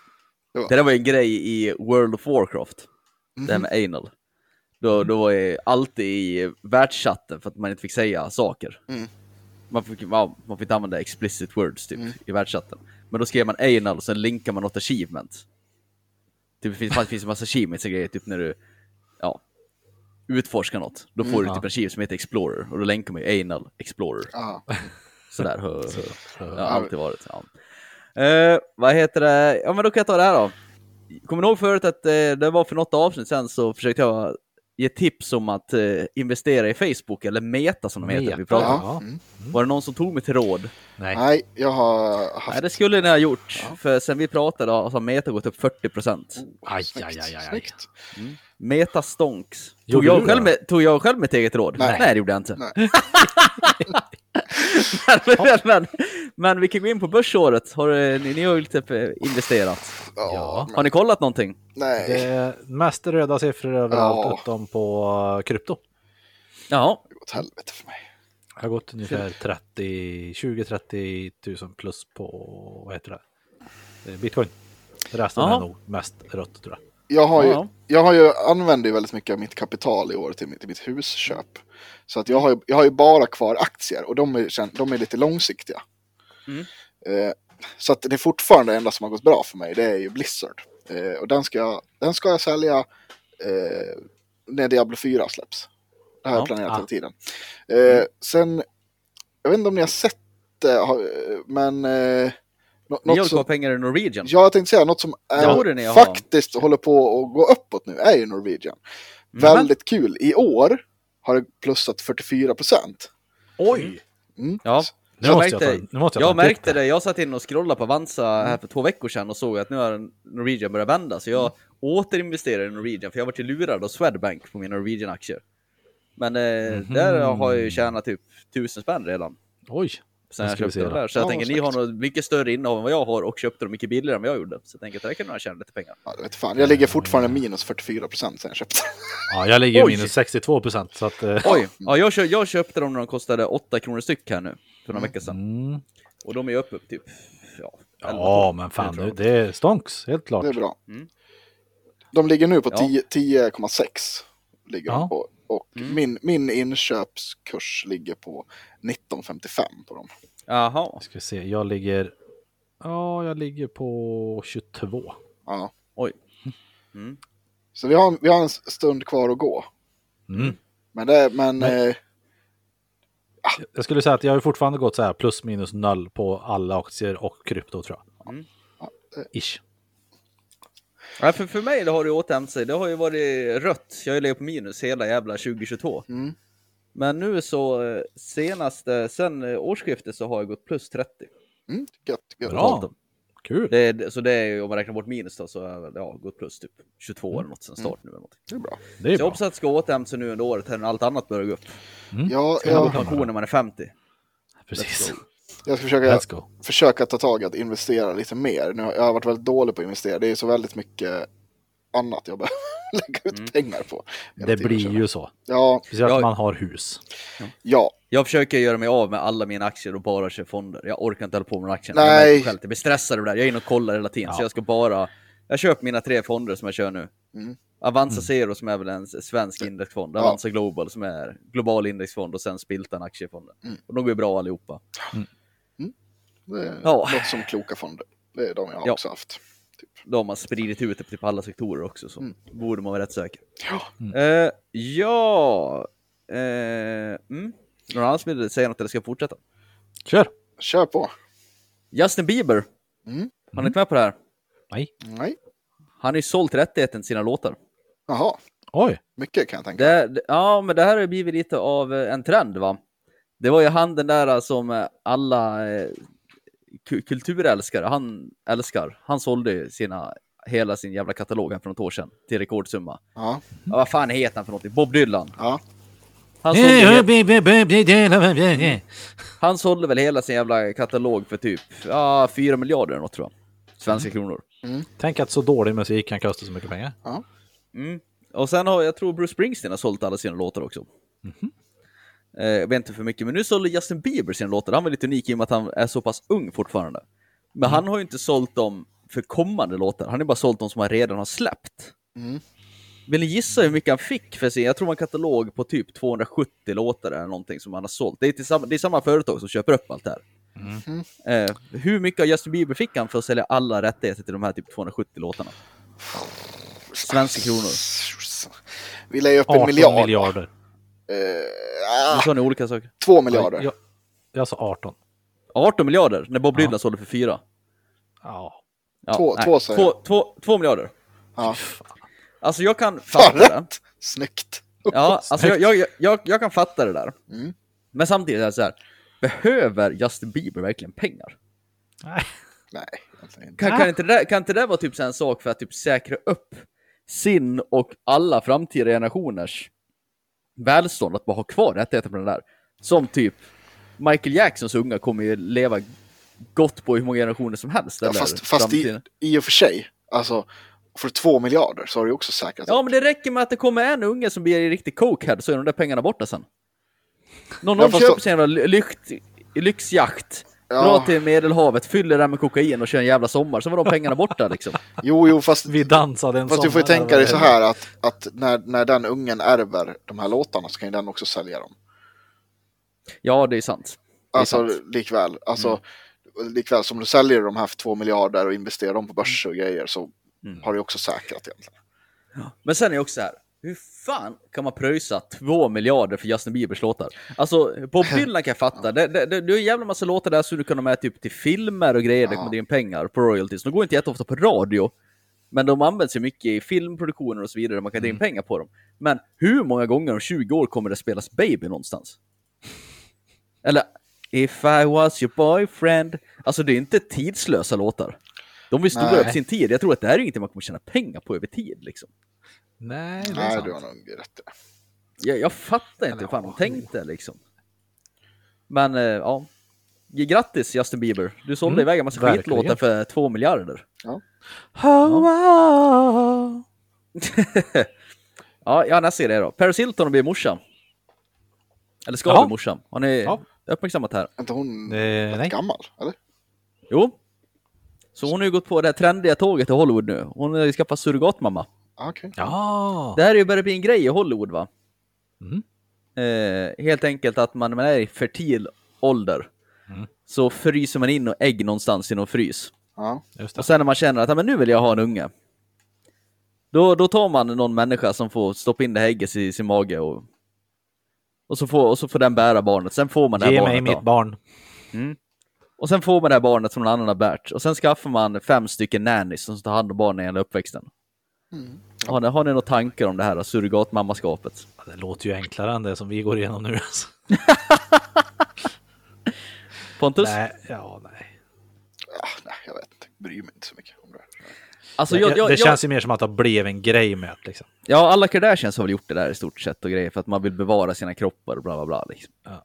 Det var- Det där var ju en grej i World of Warcraft. Det här med anal. Då, då var jag alltid i världschatten för att man inte fick säga saker. Mm. Man, fick, ja, man fick inte använda explicit words typ Mm. i världschatten. Men då skrev man anal och sen linkar man något achievement. Typ, det finns, det finns en massa achievements och grejer, typ när du ja, utforskar något. Då får Mm. du typ en achievement som heter Explorer och då länkar man ju anal Explorer. Ja. Sådär hö, hö. Det har Ja. alltid varit. Ja. Eh, vad heter det? Ja men då kan jag ta det här då. Kommer ni ihåg förut att eh, det var för något avsnitt sen så försökte jag ge tips om att eh, investera i Facebook eller Meta som de heter. Vi Meta, pratade. om. Ja. Ja. Mm. Var det någon som tog mig till råd? Nej. Nej, jag har Nej haft... det skulle ni ha gjort. För sen vi pratade har alltså Meta gått upp 40 procent. Aj, Snyggt, aj, aj, aj, aj. snyggt. Meta stonks. Tog jag, själv med, tog jag själv mitt eget råd? Nej. det gjorde jag inte. Men, men, men vi kan gå in på börsåret. Har, eh, ni, ni har ju typ eh, investerat. Ja, Har ni kollat någonting? Nej, Det är mest röda siffror överallt Ja. utom på uh, krypto. Ja, det går åt helvete för mig. Det har gått ungefär 30, 20-30 tusen plus på, vad heter det? Bitcoin. Resten Jaha. är nog mest rött tror jag. Jag har ju, Ja. jag har ju använder ju väldigt mycket av mitt kapital i år till, mitt- till mitt husköp. Så att jag har, ju, jag har ju bara kvar aktier och de är, de är lite långsiktiga. Mm. Eh, så att det är fortfarande det enda som har gått bra för mig, det är ju Blizzard. Eh, och den ska, jag, den ska jag sälja eh, när Diablo 4 släpps. Det har Ja. jag planerat Ah. hela tiden. Eh, sen, jag vet inte om ni har sett det, men... Eh, nå- något som, kvar pengar i Norwegian? Ja, jag tänkte säga något som är, Ja, har. faktiskt håller på att gå uppåt nu är ju Norwegian. Mm. Väldigt kul. I år har det plussat 44 procent. Oj! Mm. Ja. Nu Jag måste jag märkte, ta- jag ta jag titt märkte det, jag satt in och scrollade på Avanza här för två veckor sedan och såg att nu har Norwegian börjat vända, så jag återinvesterar i Norwegian, för jag varit ju lurad av Swedbank på mina Norwegian-aktier. Men eh, Mhm. där har jag ju tjänat typ tusen spänn redan. Oj! Sen jag köpte se det då. där. Så jag Ja, tänker, ni har nog mycket större innehav än vad jag har och köpte dem mycket billigare än vad jag gjorde. Så jag tänker att det här kan nog tjäna lite pengar. Ja, jag, vet fan. jag ligger fortfarande minus 44 procent sen jag köpte. Ja, jag ligger Oj. minus 62 procent så att... eh, Oj! Ja, jag, kö jag köpte dem när de kostade 8 kronor styck här nu, för några Mm. veckor sedan. Mm. Och de är ju uppe upp typ, ja, 11, Ja, 12. men fan, det, det är stonks, helt klart. Det är bra. Mm. De ligger nu på Ja. 10 10,6. Ligger Ja. de på. Och Mm. min, min inköpskurs ligger på 19,55 på dem. Jaha, Ska vi se, jag ligger... Ja, jag ligger på 22. Ja. oj. Mm. Så vi har, vi har en stund kvar att gå. Mm. Men, det, men Men- eh, Jag skulle säga att jag har fortfarande gått så här plus minus noll på alla aktier och krypto tror jag. Mm. Ish. Ja, för, för mig det har det återhämtat sig. Det har ju varit rött. Jag har ju legat på minus hela jävla 2022. mm, Men nu så eh, senaste, sen eh, årsskiftet så har jag gått plus 30. mm, gött, gött. Bra. Kul. Det, så det är ju, om man räknar bort minus då, så har jag ja, gått plus typ 22 eller något sen start nu. Eller något. Det är bra. Det är Så jag bra. hoppas att det ska återhämta sig nu under året här när allt annat börjar gå upp. Ja, Ska man jag, på pension när man är 50. Precis. Jag ska försöka, Let's go. försöka ta tag i att investera lite mer. Nu, har- jag har varit väldigt dålig på att investera. Det är så väldigt mycket annat jag behöver lägga ut Mm. pengar på. Det tiden, blir ju så. Ja, Speciellt om man har hus. ja. Jag försöker göra mig av med alla mina aktier och bara köra fonder. Jag orkar inte hålla på med aktierna. Nej. Jag, själv, jag blir stressad av det där. Jag är inne och kollar hela tiden. Ja. Så jag ska bara... Jag köper mina tre fonder som jag kör nu. Mm. Avanza Zero som är väl en svensk indexfond, Ja. Avanza Global som är global indexfond och sen Spiltan aktiefonden. Mm. Och de går bra allihopa. Det Ja. låter som kloka fonder. Det är de jag har Ja. också haft. De har spridit ut det på typ alla sektorer också, så Mm. borde man vara rätt säker. Ja. Eh, ja, eh, mm. någon annan som vill säga något eller ska jag fortsätta? Kör! Kör på. Justin Bieber, Mm. har ni inte med på det här? Nej. Nej. Han har ju sålt rättigheten till sina låtar. Jaha, Oj! mycket kan jag tänka. Det, det- ja, men det här har blivit lite av en trend, va? Det var ju han den där som eh, alla eh, ku- kulturälskare, han älskar. Han sålde sina, hela sin jävla katalog här för något år sedan till rekordsumma. Ja, Ja, vad fan heter han för någonting? Bob Dylan. ja. Han sålde, han sålde väl hela sin jävla katalog för typ ja, 4 miljarder eller något tror jag. Svenska kronor. Tänk att så dålig musik kan kosta så mycket pengar. Mm. Och sen har jag tror Bruce Springsteen har sålt alla sina låtar också. Eh, jag vet inte för mycket, men nu sålde Justin Bieber sina låtar. Han var lite unik i och med att han är så pass ung fortfarande. Men han har ju inte sålt dem för kommande låtar. Han har bara sålt dem som han redan har släppt. Mm. Vill ni gissa hur mycket han fick för sin? Jag tror man katalog på typ 270 låtar eller någonting som han har sålt. Det är, till samma, det är samma företag som köper upp allt det här. Eh, hur mycket av Justin Bieber fick han för att sälja alla rättigheter till de här typ 270 låtarna? Svenska kronor. Vi lägger upp en 18 miljard. miljarder. Eh, Nu ah, sa ni olika saker. två miljarder. Jag, jag sa 18. 18 miljarder när Bob Ja. Dylan sålde för fyra. Ja. Ja, Två- nej, två säger två, två, två miljarder. Ja. Alltså jag kan Fan fatta det. rätt! Snyggt. Ja, alltså jag, jag, jag, jag kan fatta det där. Mm. Men samtidigt är det så här. Behöver Justin Bieber verkligen pengar? Nej. Nej, inte. Kan, Ah. kan, inte det, där- kan inte det vara typ så en sak för att typ säkra upp sin och alla framtida generationers välstånd att bara ha kvar rättigheter på den där? Som typ Michael Jacksons unga kommer ju leva gott på hur många generationer som helst. Ja, fast fast i, i och för sig, alltså för två miljarder så har du också säkrat Ja, men det räcker med att det kommer en unge som blir riktigt cokehead så är de där pengarna borta sen. Någon, Ja, någon fast köper jävla lykt, lyxjakt, Ja. drar till Medelhavet, fyller den med kokain och kör en jävla sommar, så var de pengarna borta liksom. Jo, jo, fast, Vi dansade en fast du får ju sommar tänka där. dig så här att, att när, när den ungen ärver de här låtarna så kan ju den också sälja dem. Ja, det är sant. Det är Alltså sant. likväl, alltså likväl som du säljer de här för två miljarder och investerar dem på börser och grejer så Mm. har du också säkrat egentligen. Men sen är det också så här, hur fan kan man pröjsa två miljarder för Justin Biebers låtar? Alltså, Bob Dylan kan jag fatta, det, det, det, det är en jävla massa låtar där som du kan ha med typ till filmer och grejer, det Ja. kommer in pengar på royalties. De går inte jätteofta på radio, men de används ju mycket i filmproduktioner och så vidare, man kan dra in pengar på dem. Men hur många gånger om 20 år kommer det spelas Baby någonstans? Eller If I was your boyfriend. Alltså det är inte tidslösa låtar. De vill stora upp sin tid. Jag tror att det här är ingenting man kommer tjäna pengar på över tid liksom. Nej, det är Nej, sant. du har nog rätt. Jag, jag fattar inte hur fan de tänkte liksom. Men eh, ja. Grattis Justin Bieber. Du sålde Mm, iväg en massa verkligen. skitlåtar för två miljarder. Ja, ja nästa grej då. Paris Hilton blir morsa. Eller ska Ja. bli morsa. Har ni Ja. uppmärksammat det här? Är inte hon Eh, nej. gammal? Eller? Jo. Så hon har ju gått på det här trendiga tåget i Hollywood nu. Hon har skaffat surrogatmamma. Okej. Ja. Det här är ju börjat bli en grej i Hollywood va? Mm. Eh, helt enkelt att man, när man är i fertil ålder Mm. så fryser man in och ägg någonstans i någon frys. Ja. Just det. Och sen när man känner att "Ja, men nu vill jag ha en unge. Då, då tar man någon människa som får stoppa in det här ägget i sin mage och, och, så får, och så får den bära barnet. Sen får man det här Ge barnet. mig då. mitt barn. Och sen får man det här barnet som någon annan har bärt. Och sen skaffar man fem stycken nannies som tar hand om barnen i hela uppväxten. Mm. Har, ni, har ni några tankar om det här surrogatmammaskapet? Ja, Det låter ju enklare än det som vi går igenom nu. Alltså. Pontus? Nej, ja, nej. Ah, nej, jag vet inte. Bryr mig inte så mycket om det. Alltså, det jag, jag, det jag, känns ju mer som att det blev en grej med det, liksom. Ja, alla Kardashians har väl gjort det där i stort sett och grejer för att man vill bevara sina kroppar och bla bla bla. Liksom. Ja.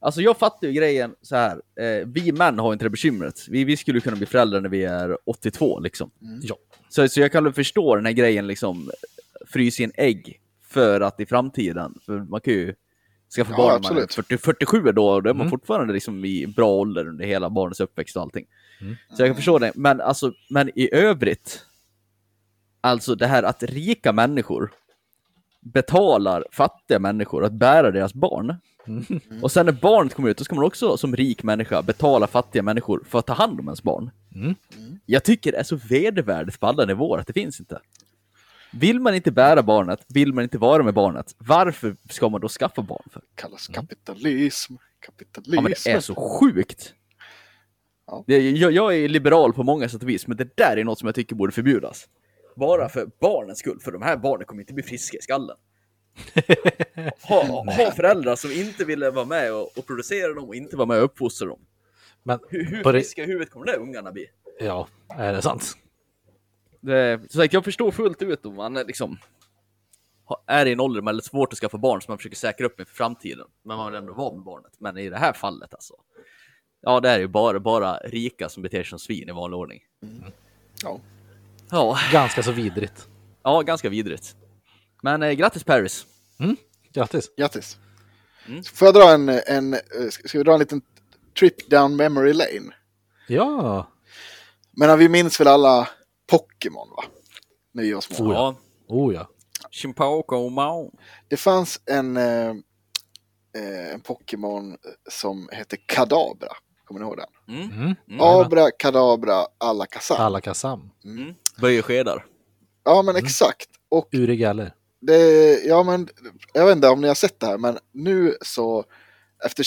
Alltså jag fattar ju grejen så här. Eh, vi män har inte det bekymret. Vi, vi skulle kunna bli föräldrar när vi är 82 liksom. Ja. Så, så jag kan väl förstå den här grejen liksom, frysa in ägg för att i framtiden, för man kan ju skaffa Ja, barn när man är absolut. 40, 47 då, och då är man Mm. fortfarande liksom i bra ålder under hela barnets uppväxt och allting. Mm. Så jag kan förstå det, men alltså, men i övrigt, Alltså det här att rika människor betalar fattiga människor att bära deras barn. Och sen när barnet kommer ut, då ska man också som rik människa betala fattiga människor för att ta hand om ens barn. Mm. Jag tycker det är så vedervärdigt på alla nivåer att det finns inte. Vill man inte bära barnet, vill man inte vara med barnet, varför ska man då skaffa barn för? Kallas kapitalism. Kapitalism. Ja, men det är så sjukt. Ja. Jag, jag är liberal på många sätt och vis, men det där är något som jag tycker borde förbjudas. Bara för barnens skull, för de här barnen kommer inte bli friska i skallen. Ha, ha föräldrar som inte ville vara med och, och producera dem och inte vara med och uppfostra dem. Men Hur, hur friska i huvudet kommer de där ungarna bli? ja, är det sant? Det, så sagt, jag förstår fullt ut om man är liksom är i en ålder man är svårt att skaffa barn så man försöker säkra upp inför framtiden. Men man vill ändå vara med barnet. Men i det här fallet alltså. Ja, det är ju bara, bara rika som beter sig som svin i vanlig ordning. Ja. Ja, Ganska så vidrigt. ja ganska vidrigt. Men eh, grattis Paris. Grattis. Grattis. Mm. Får jag dra en, en, eh, ska vi dra en liten trip down memory lane? Ja, Men vi minns väl alla Pokémon va? När vi var små. Oh, ja. Oh ja. Chimpoko Mao. Det fanns en, eh, eh, en Pokémon som hette Kadabra. Kommer ni ihåg den? Mm. Mm. Mm. Abra, Kadabra, Alakazam. Alakazam. Mm. Böjer skedar. Ja men exakt. Och Uri Geller. Det, ja men, jag vet inte om ni har sett det här men nu så efter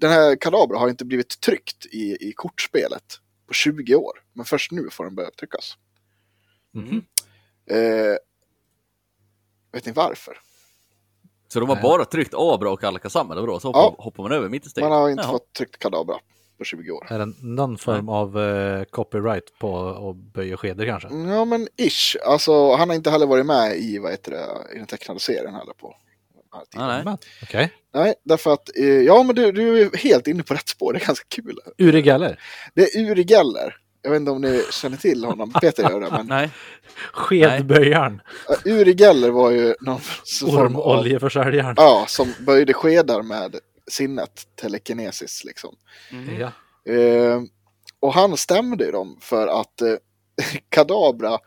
den här Kadabra har inte blivit tryckt i, i kortspelet på 20 år. Men först nu får den börja tryckas. Mhm. Eh, vet ni varför? Så de har Nej. bara tryckt Abra och Alakazam eller vadå? Så hoppar, Ja. hoppar man över mitt i steget? Man har inte Jaha. fått tryckt Kadabra på 20 år. Är det någon form av eh, copyright på att böja skedor kanske? Ja men ish. Alltså han har inte heller varit med i, vad heter det, i den tecknade serien heller på. Ah, nej. Men, Okej. Nej, därför att, eh, ja men du, du är helt inne på rätt spår, det är ganska kul. Uri Geller. Det är Uri Geller. Jag vet inte om ni känner till honom, Peter gör det, men Nej. Skedböjaren. Uri Geller var ju någon form av, Ormoljeförsäljaren. ja, som böjde skedar med sinnet, telekinesis liksom. Mhm. Ja. Eh, och han stämde ju dem för att eh, Kadabra,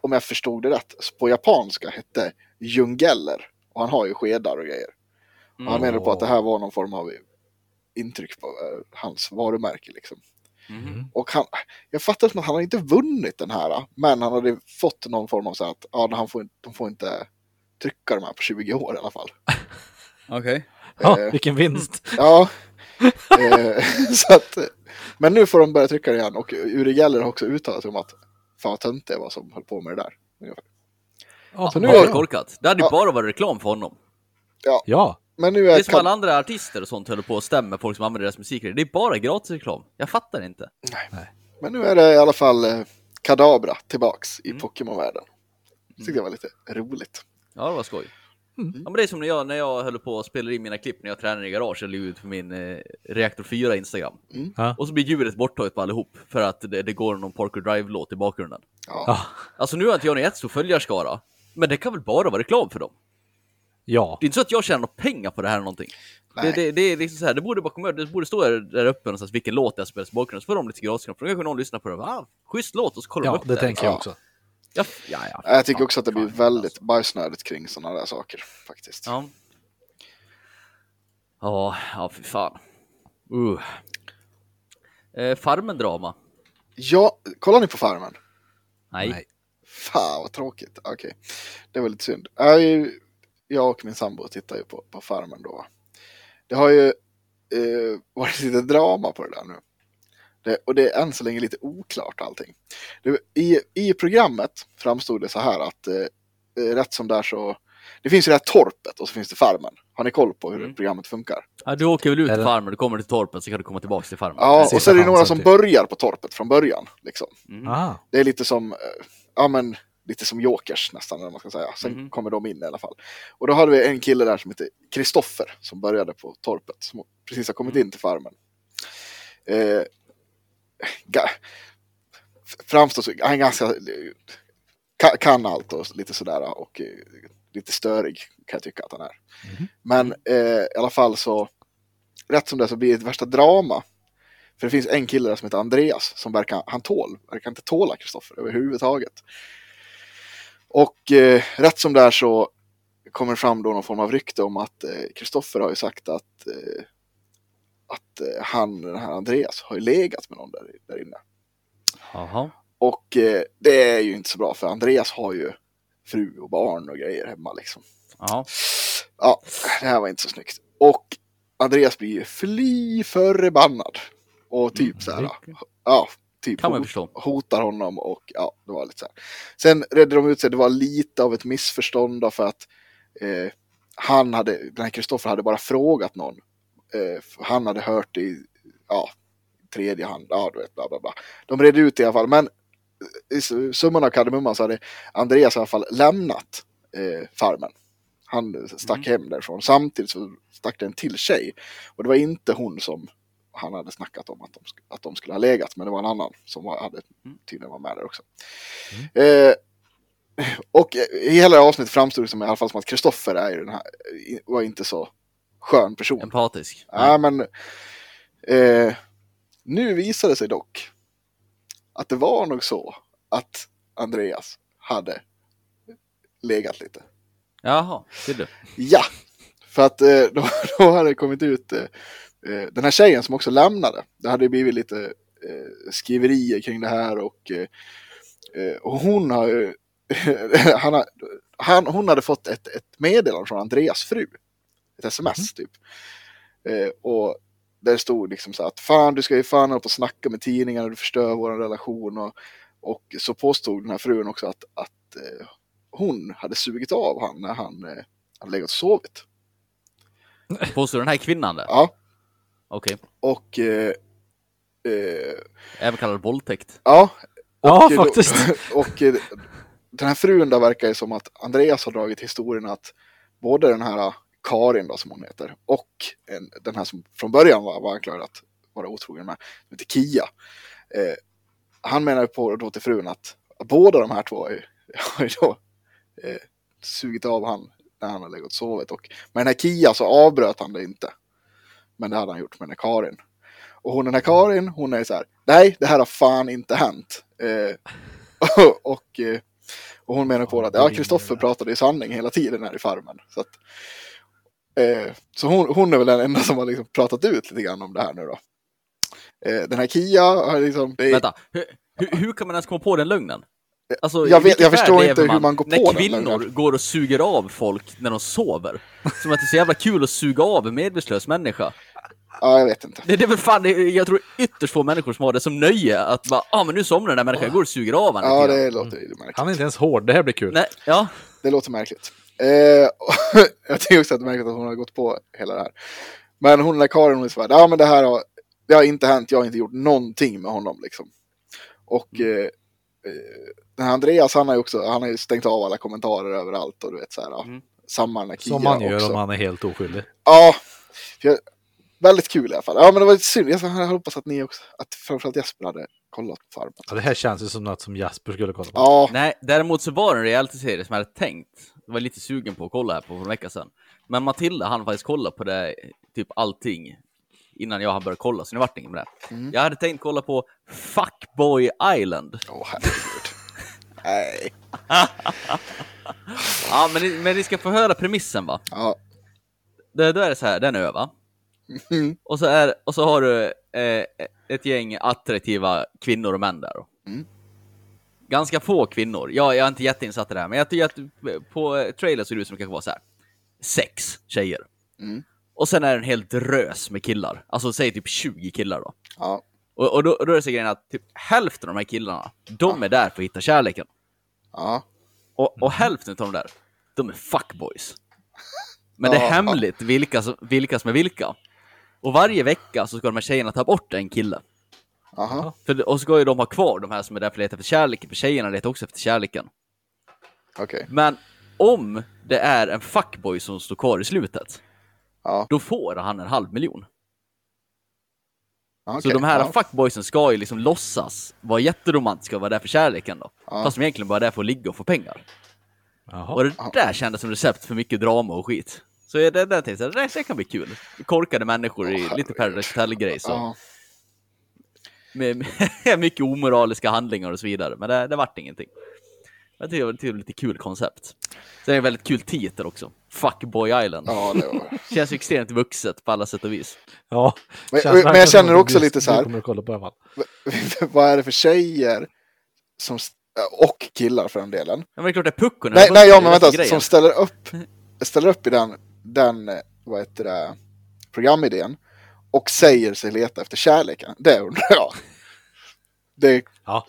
om jag förstod det rätt, på japanska hette Jungeller. Och han har ju skedar och grejer. Och han Mm. menade på att det här var någon form av intryck på eh, hans varumärke liksom. Mhm. Och han, jag fattar som att han har inte vunnit den här, men han hade fått någon form av så att ja, han får, inte- de får inte trycka de här på 20 år i alla fall. Okej. Ja, Eh. vilken vinst. Ja, eh, så att, men nu får de börja trycka det igen och Uri Geller har också uttalat sig om att fan vad tönt det var som höll på med det där. Ja, Så nu är- korkat. Det hade ju Ja. bara varit reklam för honom. ja. Men nu Det är, är som Kad- alla andra artister och sånt håller på och stämmer folk som använder deras musik. Det är bara gratis reklam. Jag fattar inte. men nu är det i alla fall eh, Kadabra tillbaks i Mm. Pokémon-världen. Det tyckte jag var lite roligt. Ja, det var skoj. Mm. Ja, men det är som när jag, när jag höll på att spela in mina klipp när jag tränar i garage och la ut på min eh, Reaktor 4 Instagram. Ja. Och så blir ljudet borttaget på allihop för att det, det går någon Parker Drive-låt i bakgrunden. Ja. Ja. Alltså nu har inte jag någon jättestor följarskara, men det kan väl bara vara reklam för dem? Ja. Det är inte så att jag tjänar några pengar på det här eller någonting. Det, det, det är liksom så här, det borde bara komma det borde stå där, där uppe någonstans vilken låt det spelas i bakgrunden, så får de lite gratis, för då kanske någon lyssnar på det. Ah, schysst låt, och så kollar de Ja, upp det tänker jag Ja. också. Ja, ja, ja. Jag tycker också att det blir väldigt alltså. bajsnödigt kring sådana där saker faktiskt. Ja. Ja, ja fy fan. Uh. Eh, Farmen-drama? Ja, kollar ni på Farmen? Nej. Nej. Fan vad tråkigt. Okej, det var lite synd. Jag, jag och min sambo tittar ju på, på Farmen då. Det har ju eh, varit lite drama på det där nu. Det, och det är än så länge lite oklart allting. Det, i, I programmet framstod det så här att eh, eh, rätt som där så det finns ju det här torpet och så finns det farmen. Har ni koll på hur Mm. programmet funkar? Ja, du åker väl ut till farmen, du kommer till torpet, så kan du komma tillbaka till farmen. Ja, och så är det några som typ. börjar på torpet från början. Liksom. Mm. Aha. Det är lite som, eh, ja men, lite som Jokers nästan, eller man ska säga. Sen Mhm. kommer de in i alla fall. Och då hade vi en kille där som heter Kristoffer, som började på torpet, som precis har kommit Mm. in till farmen. Eh, framstår han är ganska, kan, allt och lite sådär och eh, lite störig kan jag tycka att han är. Mhm. Men eh, i alla fall så, rätt som det så blir det ett värsta drama. För det finns en kille där som heter Andreas som verkar, han tål, verkar inte tåla Kristoffer överhuvudtaget. Och eh, rätt som det är så kommer fram då någon form av rykte om att Kristoffer har ju sagt att, eh, att eh, han, den här Andreas, har ju legat med någon där, där inne. Jaha. Och eh, det är ju inte så bra för Andreas har ju fru och barn och grejer hemma liksom. Ja. Ja, det här var inte så snyggt. Och Andreas blir ju fly förbannad. Och typ så här, ja, typ Kan man förstå. hotar honom och ja, det var lite så här. Sen redde de ut sig, det var lite av ett missförstånd för att eh, han hade, den här Kristoffer hade bara frågat någon. Eh, han hade hört det i, ja, tredje hand, ja du vet, bla bla bla. De redde ut det i alla fall, men i s- summan av kardemumman så hade Andreas i alla fall lämnat eh, farmen. Han stack hem därifrån. Samtidigt så stack det en till tjej. Och det var inte hon som han hade snackat om att de, att de skulle ha legat. Men det var en annan som var, hade tydligen var med där också. Eh, och i hela avsnittet framstod det som i alla fall som att Kristoffer är ju den här, i- var inte så skön person. Empatisk. Ja, men eh, nu visade det sig dock att det var nog så att Andreas hade legat lite. Jaha, ser du. Ja, för att eh, då, då hade det kommit ut eh, eh, den här tjejen som också lämnade. Det hade blivit lite skriverier kring det här och, och hon har ju- han, han, hon hade fått ett, ett meddelande från Andreas fru. Ett sms typ. Eh, och där stod liksom så att fan du ska ju fan hålla på och snacka med tidningarna, du förstör vår relation. Och, och så påstod den här frun också att, att eh, hon hade sugit av han när han eh, hade legat och sovit. Påstår den här kvinnan det? Ja, Okej. och eh, eh, Även kallad våldtäkt. ja. Ja, och, eh, då- faktiskt. Och eh, den här frun där verkar ju som att Andreas har dragit historien att både den här Karin då som hon heter och en, den här som från början var, var anklagad att vara otrogen med, som heter Kia. Eh, han menar på då till frun att båda de här två har ju, har ju då eh, sugit av han när han har legat och sovit. Och med den här Kia så avbröt han det inte. Men det hade han gjort med den här Karin. Och hon den här Karin, hon är så här, nej det här har fan inte hänt. Eh, och, eh, och hon menar på att ja, Kristoffer pratade i sanning hela tiden här i farmen. Så, att, eh, så hon, hon är väl den enda som har liksom pratat ut lite grann om det här nu då. Eh, den här Kia har liksom... Det är, Vänta, hur, hur, hur kan man ens komma på den lögnen? Alltså, Jag vet- jag förstår inte lever hur man går när på den kvinnor lögnen. går och suger av folk när de sover. Som att det är så jävla kul att suga av en medvetslös människa. ja, jag vet inte. Det, det är väl fan, jag tror ytterst få människor som har det som nöje att bara, ah men nu somnar den där människan, jag går och suger av honom Ja, lite grann." det låter ju märkligt. Han är inte ens hård, det här blir kul. Nej, ja. Det låter märkligt. Eh, jag tycker också att det är märkligt att hon har gått på hela det här. Men hon den där Karin, hon är så här, ja men det här har, det har inte hänt, jag har inte gjort någonting med honom liksom. Och Mm. eh, eh, den här Andreas, han har ju också, han har ju stängt av alla kommentarer överallt och du vet så här, Mm. samma den här Kia Som man gör också. om man är helt oskyldig. Ja, för jag, väldigt kul i alla fall. Ja men det var lite synd, jag hade hoppats att ni också, att framförallt Jesper hade kollat på Farmen. Ja, det här känns ju som något som Jasper skulle kolla på. Ja, Nej, däremot så var det en realityserie som jag hade tänkt. Var lite sugen på att kolla här på för en vecka sedan. Men Matilda hann faktiskt kolla på det, typ allting, innan jag hann börja kolla, så det vart inget med det. Mm. Jag hade tänkt kolla på Fuckboy Island. åh herregud. Nej. Ja, men ni, men ni ska få höra premissen va? Ja. Det, då är det så här, den är över. Mm. Och så, är, och så har du eh, ett gäng attraktiva kvinnor och män där. Mm. Ganska få kvinnor. Jag, jag är inte jätteinsatt i det här, men jag tycker att på eh, trailer ser det ut som det kanske var så här. Sex tjejer. Mm. Och sen är det en hel drös med killar. Alltså säg typ 20 killar då. Ja. Och, och då, då är det så grejen att typ hälften av de här killarna, de är där för att hitta kärleken. Ja. Och, och hälften av de där, de är fuckboys. Men det är Ja. hemligt vilka som, vilka som är vilka. Och varje vecka så ska de här tjejerna ta bort en kille. Aha. För, och så ska ju de ha kvar de här som är där för att leta efter kärleken, för tjejerna letar också efter kärleken. Okej. Men om det är en fuckboy som står kvar i slutet, Ja. då får han en halv miljon. Okej. Så de här ja. fuckboysen ska ju liksom låtsas vara jätteromantiska och vara där för kärleken då. Ja. Fast de egentligen bara är där för att ligga och få pengar. Jaha. Och det där kändes som recept för mycket drama och skit. Så det där tänkte jag, det, det kan bli kul. Korkade människor i lite Paradise Hotel-grej. Med, med mycket omoraliska handlingar och så vidare. Men det, det vart ingenting. Jag tycker det var lite kul koncept. Sen är det en väldigt kul titel också. Fuckboy Island. Ja, det var... Känns ju extremt vuxet på alla sätt och vis. Ja, Men- men jag känner också lite så här- kommer kolla på. Vad är det för tjejer som, och killar för den delen. Ja, men det är klart det är puckon. Nej, nej ja, men vänta, grejen. som ställer upp, ställer upp i den, den, vad heter det, programidén och säger sig leta efter kärleken. Det undrar jag. Det, Ja.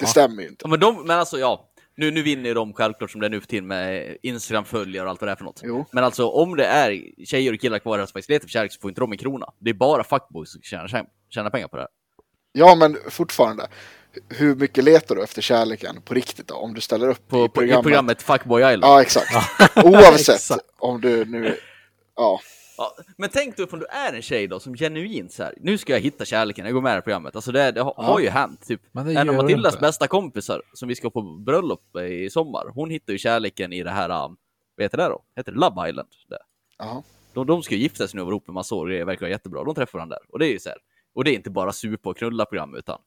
det stämmer ju inte. Ja, men, de, men alltså ja, nu, nu vinner ju de självklart som det är nu för tiden med Instagram-följare och allt vad det är för något. Jo. Men alltså om det är tjejer och killar kvar som faktiskt letar för kärlek så får inte de en krona. Det är bara fuckboys som tjänar, tjänar pengar på det här. Ja, men fortfarande. Hur mycket letar du efter kärleken på riktigt då? Om du ställer upp På, i på, I programmet? programmet Fuckboy Island. Ja, exakt. Oavsett Exakt. om du nu... Ja, Ja, men tänk dig om du är en tjej då som genuint så här, nu ska jag hitta kärleken, jag går med i det programmet. Alltså det, det har, Ja. har ju hänt. Typ. Det En av Matildas bästa kompisar som vi ska på bröllop i sommar, hon hittar ju kärleken i det här, um, vad heter det då? Heter det Love Island? Det. ja. De, de ska ju gifta sig nu och vara ihop en massa år grejer, verkar jättebra. De träffar varandra där. Och det är ju så här. Och det är inte bara supa och knulla program utan.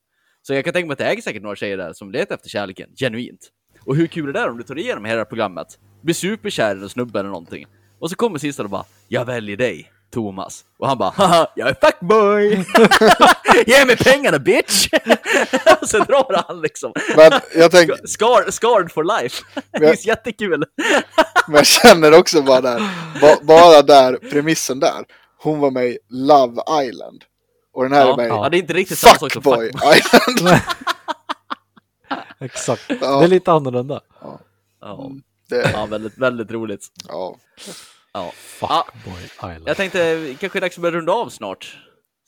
Så jag kan tänka mig att det är säkert några tjejer där som letar efter kärleken, genuint. Och hur kul är det där om du tar igenom hela programmet, blir superkär i en snubbe eller någonting. Och så kommer sista och bara, jag väljer dig, Thomas. Och han bara, haha, jag är fuckboy! Ge mig pengarna bitch! och så drar han liksom. Men jag tänker, Scar, scarred for life. det är jättekul. men jag känner också bara där, ba, bara där, premissen där. Hon var med i Love Island. Och den här är Ja, med i ja, det är inte riktigt samma sak som Fuckboy. Island. Exakt. Ja. Det är lite annorlunda. Ja, Det, ja väldigt, väldigt roligt. ja. Ja. Fuckboy Island. Jag tänkte kanske är dags att börja runda av snart.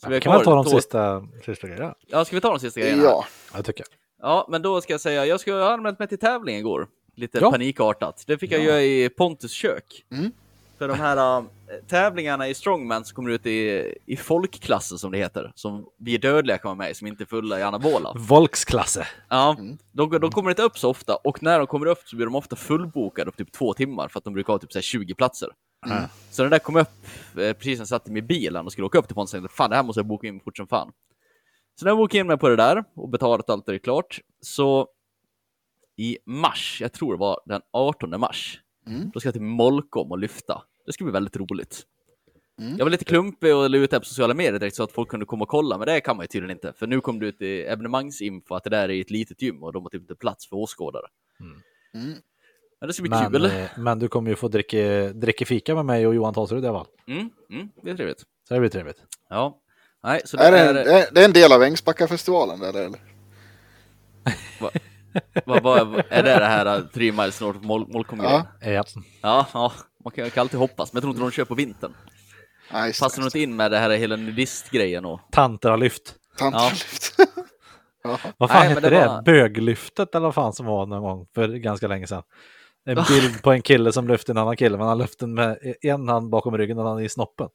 Så vi har kan man ta de sista, sista grejerna? Ja, ska vi ta de sista grejerna? ja. Ja, det tycker jag. Ja, men då ska jag säga, jag skulle ha anmält mig till tävling igår. Lite Ja. panikartat. Det fick jag Ja. göra i Pontus kök. Mm. För de här äh, tävlingarna i Strongman som kommer ut i, i folkklassen som det heter. Som vi är dödliga kan vara med i, som inte är fulla i anabola. Volksklasse. Ja, Mm. de, de kommer inte upp så ofta och när de kommer upp så blir de ofta fullbokade på typ två timmar för att de brukar ha typ så här 20 platser. Mm. Så den där kom upp eh, precis när jag satte mig i bilen och skulle åka upp till Pontus och tänkte fan det här måste jag boka in fort som fan. Så när jag bokade in mig på det där och betalat allt det är klart så i mars, jag tror det var den 18 mars, Mm. då ska jag till Molkom och lyfta. Det ska bli väldigt roligt. Mm. Jag var lite klumpig och la ut det på sociala medier direkt så att folk kunde komma och kolla, men det kan man ju tydligen inte. För nu kom det ut i evenemangsinfo att det där är ett litet gym och de har typ inte plats för åskådare. Mm. Men det ska bli Men, kul. eh, men du kommer ju få dricka, dricka fika med mig och Johan Tolsrud i alla fall. Mm, mm, det är trevligt. Så det blir trevligt. Ja. Nej, så det Är det, är... en, det är- en del av Ängsbackafestivalen eller? eller? Vad, vad, är det det här uh, Three Miles North Mol- Molkom Ja. ja. Ja. ja, ja, man kan, kan alltid hoppas, men jag tror inte de kör på vintern. Nej, just Passar inte in med det här hela nudistgrejen och... Tanter har lyft. Tantralyft. Ja. Vad fan Nej, hette det det? var- Böglyftet eller vad fan som var någon gång för ganska länge sedan. En bild på en kille som lyfte en annan kille, men han lyfte den med en hand bakom ryggen och en hand i snoppen.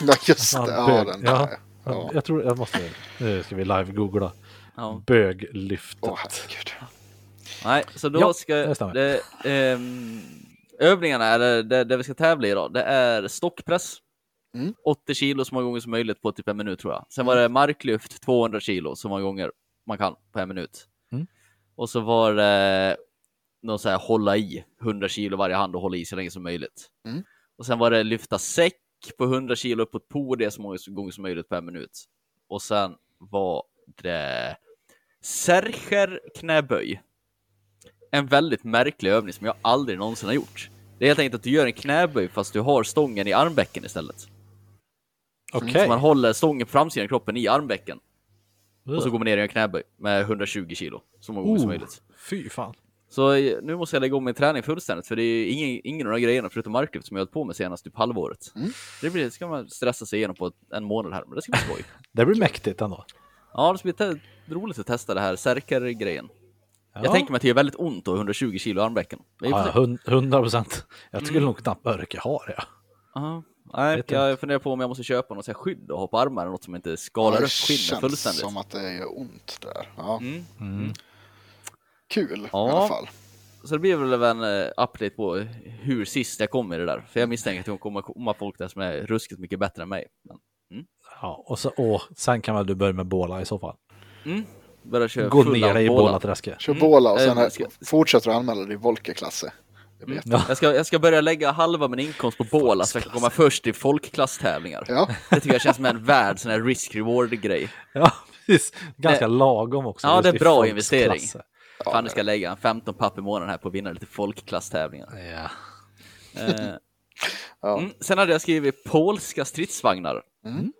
ja, just det. Ja, den där. Ja. Jag tror jag måste, nu ska vi live-googla. Ja. Böglyftet. Åh, herregud. Nej, så då Ja, ska... det ehm, övningarna, eller det, det vi ska tävla i idag, det är stockpress. Mm. 80 kilo så många gånger som möjligt på typ en minut tror jag. Sen var det marklyft 200 kilo så många gånger man kan på en minut. Mm. Och så var det någon så här hålla i 100 kilo varje hand och hålla i så länge som möjligt. Mm. Och sen var det lyfta säck på 100 kilo upp på ett podium så många gånger som möjligt på en minut. Och sen var det Sercher knäböj. En väldigt märklig övning som jag aldrig någonsin har gjort. Det är helt enkelt att du gör en knäböj fast du har stången i armbäcken istället. Okej. Så man håller stången på framsidan av kroppen i armbäcken. Och så går man ner i en knäböj med 120 kilo. Så många gånger som Oh, möjligt. Fy fan. Så eh, nu måste jag lägga om min träning fullständigt för det är ingen, ingen av de grejerna förutom marklyft som jag hållit på med senast typ halvåret. Mm. Det blir, ska man stressa sig igenom på en månad här, men det ska bli skoj. Det blir mäktigt ändå. Ja, det ska bli roligt att testa det här Särkar-grejen. Ja. Jag tänker mig att det gör väldigt ont ha 120 kilo och för Ja, sig- hund- 100 procent. Jag skulle Mm. nog knappt orka ha det. Ja. Ja, nej, Vet jag funderar på om jag måste köpa något skydd och ha på armarna, något som inte skalar det upp skinnet känns fullständigt. som att det gör ont där. Ja. Mm. Mm. Kul Ja. i alla fall. Så det blir väl en uh, update på hur sist jag kommer i det där. För jag misstänker att det kommer komma folk där som är ruskigt mycket bättre än mig. Men, Ja, och så, åh, sen kan väl du börja med båla i så fall. mm. Börja köra Gå ner dig i båla. Bålaträsket. Kör Mm. båla och Eh, sen ska- fortsätter du anmäla dig i Volkerklasse. Jag vet. Ja. Jag ska, jag ska börja lägga halva min inkomst på båla så jag kan komma först i folkklasstävlingar. Ja, Det tycker jag känns som en värd sån här risk-reward-grej. Ja, precis. Ganska lagom också. Ja, det är bra investering. Klasser. Fan, nu ska lägga en 15 papp i månaden här på att vinna lite folkklasstävlingar. Ja. Eh, Ja. mm, sen hade jag skrivit polska stridsvagnar. Mm.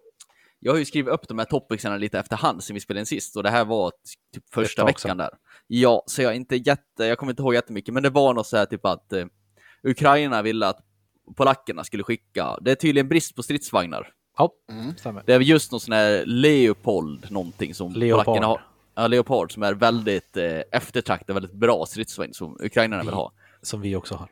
Jag har ju skrivit upp de här topicsarna lite efterhand sen vi spelade in sist och det här var typ första veckan där. Ja, så jag inte jätte, jag kommer inte ihåg jättemycket, men det var något så här typ att eh, Ukraina ville att polackerna skulle skicka, det är tydligen brist på stridsvagnar. ja, Mm. Det är just någon sån här Leopold någonting som Leopard. polackerna har. Ja, Leopard som är väldigt eh, eftertraktad, väldigt bra stridsvagn som ukrainarna vill ha. Som vi också har.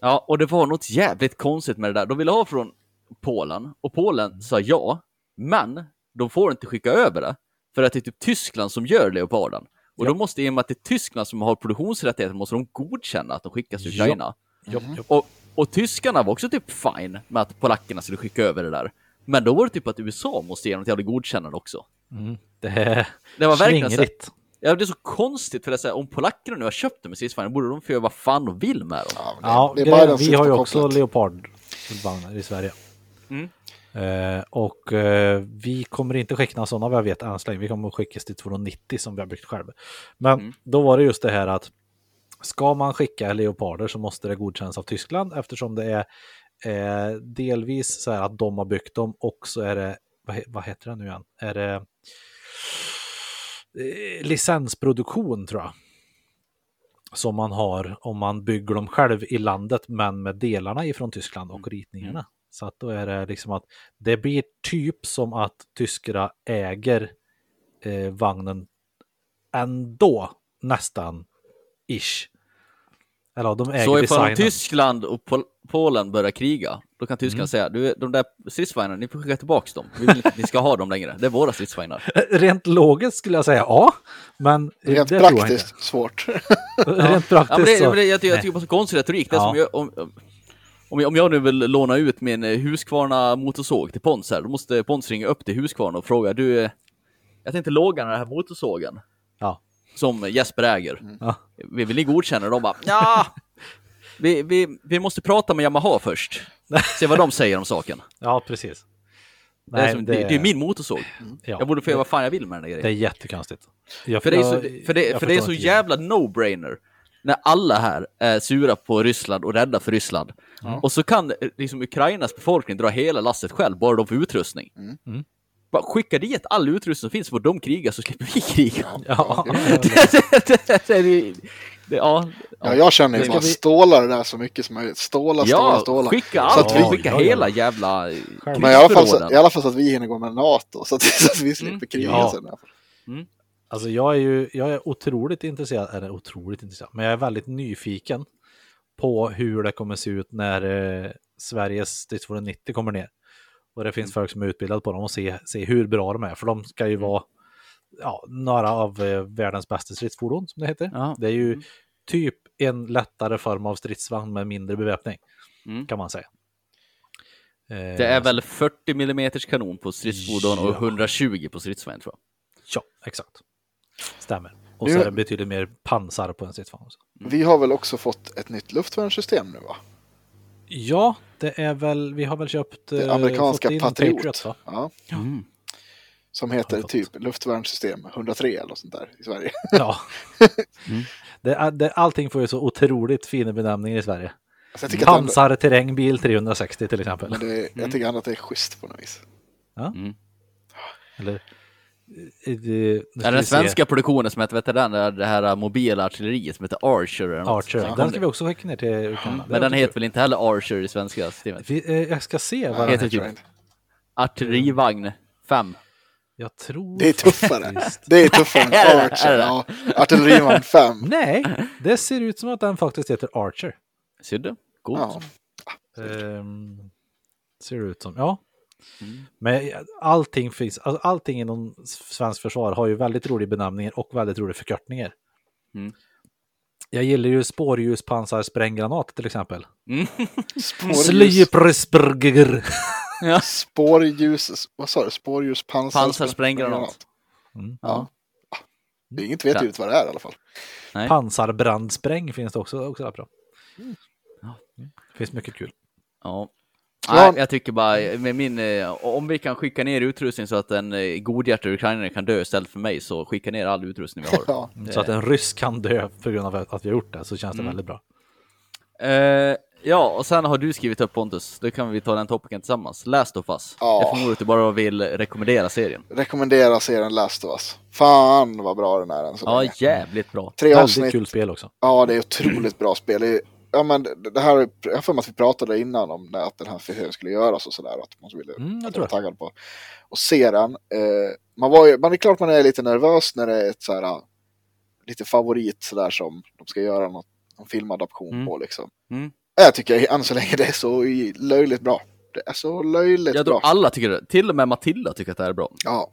Ja, och det var något jävligt konstigt med det där. De ville ha från Polen och Polen sa ja, men de får inte skicka över det för att det är typ Tyskland som gör Leoparden. Och då måste, i och med att det är Tyskland som har produktionsrättigheter, måste de godkänna att de skickas till Ja. Ukraina. Jopp, jopp. Och, och tyskarna var också typ fine med att polackerna skulle skicka över det där. Men då var det typ att USA måste ge något jävla godkännande också. Mm. Det är Det var verkligen så, slingrigt. ja, det är så konstigt för det är så här, om polackerna nu har köpt dem med stridsvagnar borde de få göra vad fan de vill med dem. Ja, det, Ja, det är vi har ju också. Leopardvagnar i Sverige. Mm. Eh, och eh, vi kommer inte skicka några sådana vad jag vet än så länge. Vi kommer att skicka till 290 som vi har byggt själva. Men Mm. då var det just det här att ska man skicka leoparder så måste det godkännas av Tyskland eftersom det är eh, delvis så här att de har byggt dem och så är det, vad, vad heter det nu igen? Är det eh, licensproduktion tror jag som man har om man bygger dem själv i landet men med delarna ifrån Tyskland och ritningarna. Så att då är det liksom att det blir typ som att tyskarna äger eh, vagnen ändå nästan ish. Eller de äger Så ifall designen. Tyskland och Pol Polen börjar kriga, då kan tyskarna Mm. säga du, de där stridsvagnarna, ni får skicka tillbaka dem. Vi vill inte att ni ska ha dem längre. Det är våra stridsvagnar. Rent logiskt skulle jag säga ja, men Rent det tror jag inte. praktiskt svårt. Rent praktiskt Ja, men det, men det, jag, jag tycker bara så konstig retorik. Det är Ja. som jag, om, om, jag, om jag nu vill låna ut min eh, Husqvarna motorsåg till Pons här, då måste Pons ringa upp till Husqvarna och fråga du, eh, jag tänkte låga den här motorsågen Ja. Som Jesper äger. Ja. Vill, vill ni godkänna? De bara, ja, vi, vi, vi måste prata med Yamaha först. Se vad de säger om saken. ja, precis. Det är, som, det, det är min motorsåg. ja, Jag borde få göra vad fan jag vill med den där grejen. Det är jättekonstigt. Jag, För det är så, för det, för det är så jävla no-brainer. När alla här är sura på Ryssland och rädda för Ryssland. Och så kan liksom Ukrainas befolkning dra hela lasset själv, bara de får utrustning. Mm. Bara skicka dit all utrustning som finns, får de kriga så slipper vi kriga. Ja, det, det, det, det, det, ja, Ja, jag känner ju Ska bara vi- ståla det där så mycket som möjligt. Ståla, ståla, ja ståla. skicka Så allt, att vi- skicka Ja, hela jävla. Men i alla, fall så, i alla fall så att vi hinner gå med NATO, så att, så att vi slipper Mm. kriga Ja. sen. Alltså jag är ju jag är otroligt intresserad, eller otroligt intresserad, men jag är väldigt nyfiken på hur det kommer se ut när eh, Sveriges stridsfordon 90 kommer ner. Och det finns folk som är utbildade på dem och se, se hur bra de är, för de ska ju vara ja, några av eh, världens bästa stridsfordon som det heter. Ja. Det är ju Mm. typ en lättare form av stridsvagn med mindre beväpning, Mm. kan man säga. Eh, Det är väl 40 mm kanon på stridsfordon och Ja. 120 på stridsvagn tror jag. Ja, exakt. Stämmer. Och Nu- så är det betydligt mer pansar på en stridsvagn. också. Vi har väl också fått ett nytt luftvärnssystem nu va? Ja, det är väl, vi har väl köpt... Det eh, amerikanska Patriot. va? ja, Mm. som heter typ luftvärnssystem 103 eller något sånt där i Sverige. Ja. Mm. det, det, allting får ju så otroligt fina benämningar i Sverige. Alltså, jag, tycker att ändå, Pansar terrängbil 360 till exempel. men det, jag tycker ändå att det är schysst på något vis. Mm. Eller, det, Är ska det vi den se. svenska produktionen som heter, vet den, det här mobila artilleriet som heter Archer? eller något? Archer, den ska vi också skicka ner till Ukraina. Men den heter väl inte heller Archer i svenska systemet? Vi, eh, jag ska se vad den heter inte. Artillerivagn 5. Jag tror Det är tuffare. faktiskt- Det är tuffare än Är det? Är Archer. Ja. Artillerivagn 5. Nej, det ser ut som att den faktiskt heter Archer. Ser du? Coolt. Ja. Ehm, ser det ut som, ja. Mm. Men allting finns, alltså allting inom svensk försvar har ju väldigt roliga benämningar och väldigt roliga förkortningar. Mm. Jag gillar ju spårljuspansarspränggranat till exempel. Mm. Spårljus, Slyprysbrgger. Ja. spårljus, vad sa du? Spårljus, pansar, Pansarsprängggranat. Mm. Ja. Det är inget tvetydigt vad det är i alla fall. Nej. Pansarbrännspräng finns det också, också där bra. Ja. Det finns mycket kul. Ja. Ja. Nej, jag tycker bara, med min, eh, om vi kan skicka ner utrustning så att en eh, godhjärtad ukrainare kan dö istället för mig, så skicka ner all utrustning vi har. Ja. Så att en ryss kan dö på grund av att vi har gjort det så känns det Mm. väldigt bra. Eh, ja, och sen har du skrivit upp Pontus, då kan vi ta den topicen tillsammans. Last of Us. Ja. Jag förmodar att du bara vill rekommendera serien. Rekommenderar serien Last of Us. Fan vad bra den är än så Ja, länge. jävligt bra. Tre Väldigt avsnitt. kul spel också. Ja, det är otroligt bra spel. Det, ja, men det det här, jag har för mig att vi pratade innan om det, att den här serien skulle göras och sådär. Att man ville Mm, jag tror det. taggad på att se den. Eh, man, var ju, man är klart man är lite nervös när det är ett så här, ah, lite favorit sådär som de ska göra något, en filmadaption Mm. på liksom. Mm. Jag tycker än så länge det är så löjligt bra. Det är så löjligt Jag bra. alla tycker det. Till och med Matilda tycker att det här är bra. Ja,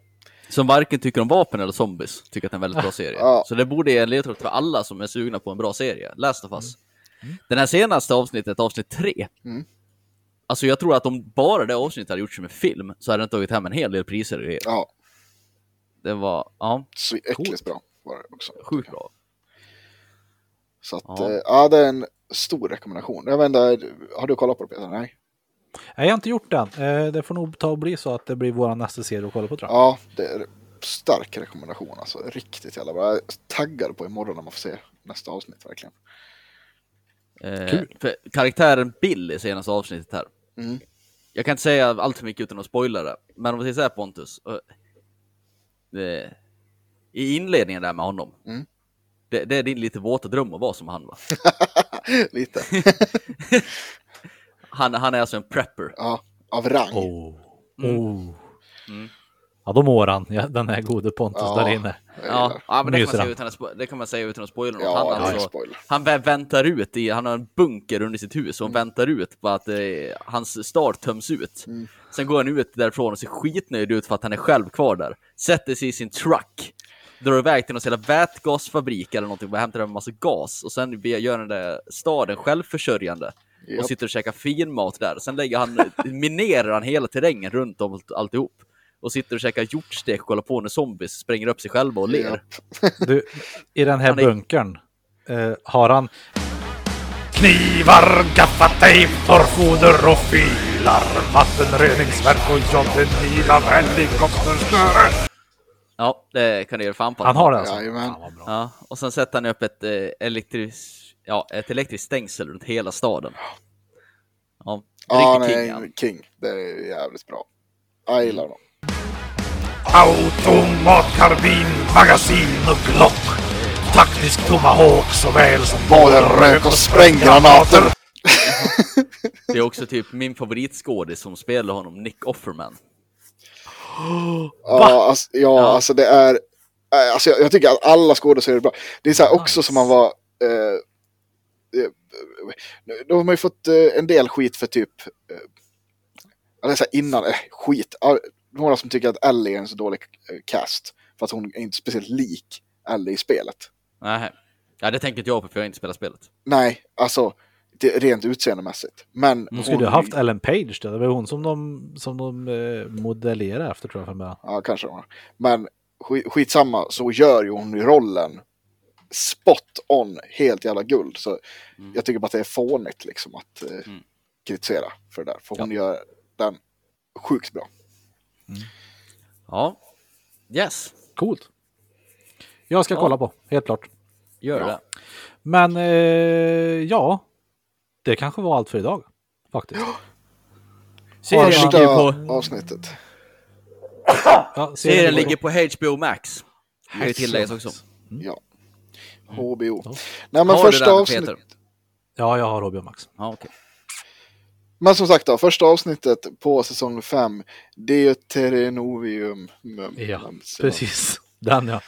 Som varken tycker om vapen eller zombies, tycker att det är en väldigt bra serie. Ja. Så det borde ge en ledtråd för alla som är sugna på en bra serie. Last of Us. Den här senaste avsnittet, avsnitt tre. Mm. Alltså jag tror att om bara det avsnittet hade gjorts som en film, så hade den tagit hem en hel del priser ja Det var, ja, så äckligt bra var det också. sjukt bra. Så att, Ja. ja. ja, det är en stor rekommendation. Jag vet inte, har du kollat på det Peter? Nej? Nej, jag har inte gjort den. Eh, Det får nog ta och bli så att det blir vår nästa serie att kolla på tror jag. Ja, det är stark rekommendation alltså. Riktigt jävla bra. Jag är taggad på imorgon när man får se nästa avsnitt verkligen. Eh, Kul. För karaktären Bill i senaste avsnittet här. Mm. Jag kan inte säga allt för mycket utan att spoila det, men om vi säger så här Pontus. eh, det- I inledningen där med honom. Mm. Det, det är din lite våta dröm att vara som han va? Lite. Han, han är alltså en prepper. Ja, av rang. Oh. Mm. Oh. Mm. Ja, då mår han, ja, den här gode Pontus Ja. där inne. Ja, ja men det kan, man säga utan att, det kan man säga utan att spoila något. Ja, han, alltså, han vä- väntar ut i, han har en bunker under sitt hus och väntar ut på att eh, hans stad töms ut. Mm. Sen går han ut därifrån och ser skitnöjd ut för att han är själv kvar där. Sätter sig i sin truck, drar iväg till någon jävla vätgasfabrik eller någonting och hämtar en massa gas och sen gör den där staden självförsörjande. Och sitter och käkar finmat där. Sen lägger han, minerar han hela terrängen runt om allt- alltihop. Och sitter och käkar hjortstek och kollar på när zombies spränger upp sig själva och ler. Du, i den här Han är- bunkern, eh, har han Knivar, gaffatejp, torrfoder och filar. Vattenreningsverk och John av helikoptersnöre. Ja, det kan du göra fan på. Han har det alltså? Jajamän. Ja, och sen sätter han upp ett, eh, elektris, ja, ett elektriskt stängsel runt hela staden. Ja, Ja, är king han. king. Det är jävligt bra. Jag gillar dem. Automatkarbin, magasin och glock. Taktisk tomahawk såväl som Både rök och spränggranater. Det är också typ min favoritskådis som spelar honom, Nick Offerman. Ja, alltså, ja, Ja. alltså det är... äh, Alltså jag, jag tycker att alla skådespelare är bra. Det är så här också som man var... Eh, eh, då har man ju fått eh, en del skit för typ... Eh, eller så här innan, eh, skit. Ja, Några som tycker att Ellie är en så dålig eh, cast. För att hon är inte speciellt lik Ellie i spelet. Nej, ja, det tänker inte jag på för jag har inte spelat spelet. Nej, alltså det, rent utseendemässigt. Men De skulle ju haft Ellen Page då. Det var hon som de, som de eh, modellerade efter tror jag från början. Ja, kanske hon. Men skit, skitsamma, så gör ju hon rollen spot on, helt jävla guld. Så Mm. jag tycker bara att det är fånigt liksom att eh, Mm. kritisera för det där. För hon gör den sjukt bra. Ja, yes, Coolt. Jag ska Ja. kolla på, helt klart. gör Ja. det. Men eh, ja, det kanske var allt för idag. Faktiskt. Serien Första- ligger på, avsnittet. Ja, serien ligger på HBO Max. Det är tilläggas också. Ja. Mm. HBO. Nej men Har du första avsnittet. Peter? Ja, jag har Robin Max. Ja, okej. Men som sagt då, första avsnittet på säsong 5. Deuterenovium. Ja, precis. Den ja.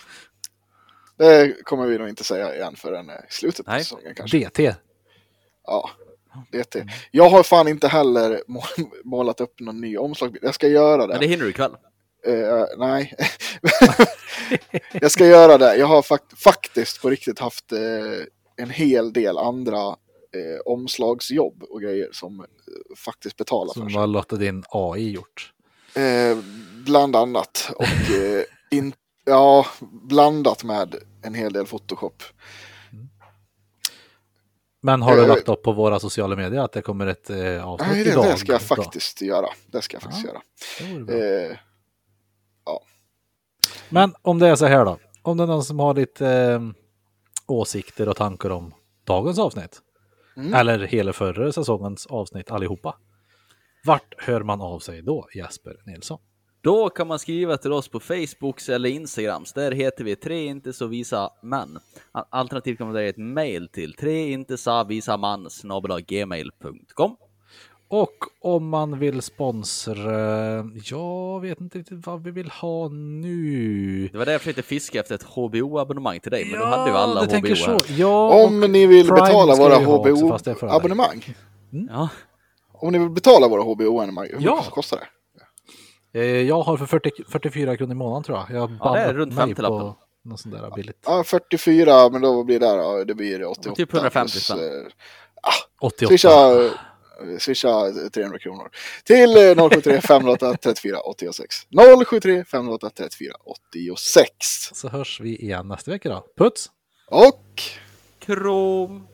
Det kommer vi nog inte säga igen förrän eh, slutet på Nej. säsongen kanske. DT. Ja, DT. Jag har fan inte heller må- målat upp någon ny omslagsbild. Jag ska göra det. Men det hinner du ikväll. Eh, nej. jag ska göra det. Jag har fakt- faktiskt på riktigt haft eh, en hel del andra eh, omslagsjobb och grejer som eh, faktiskt betalar för Som sig. har låtit din AI gjort. Eh, bland annat. Och eh, in, Ja, blandat med en hel del Photoshop. Men har du Eh, lagt upp på våra sociala medier att det kommer ett eh, avsnitt Nej, det, idag? det ska jag då? faktiskt göra. Det ska jag faktiskt Ja. göra. Eh, Men om det är så här då. Om det är någon som har lite åsikter och tankar om dagens avsnitt. Mm. Eller hela förra säsongens avsnitt allihopa. Vart hör man av sig då, Jesper Nilsson? Då kan man skriva till oss på Facebook eller Instagrams. Där heter vi tre inte så visa män. Al- Alternativt kan man lägga ett mail till tre inte så visa man gmail.com. Och om man vill sponsra, jag vet inte riktigt vad vi vill ha nu. Det var där jag försökte fiska efter ett HBO-abonnemang till dig, men du hade ju alla du tänker HBO så. Ja, om ni vill Prime betala våra det. HBO-abonnemang. Ja, Om ni vill betala våra HBO-abonnemang, hur Ja. mycket kostar det? Eh, Jag har för 40, 44 kronor i månaden tror jag. Jag Ja, det är runt mig 50-lappen. på Något sånt där billigt. Ja, 44, men då blir det där? Ja, det blir 88. Typ 150 plus, spänn. eh, 88. Swisha, eh, swisha 300 kronor. Till eh, 073 508 34 86. 073 508 34 86. Så hörs vi igen nästa vecka då. Puts! Och krom.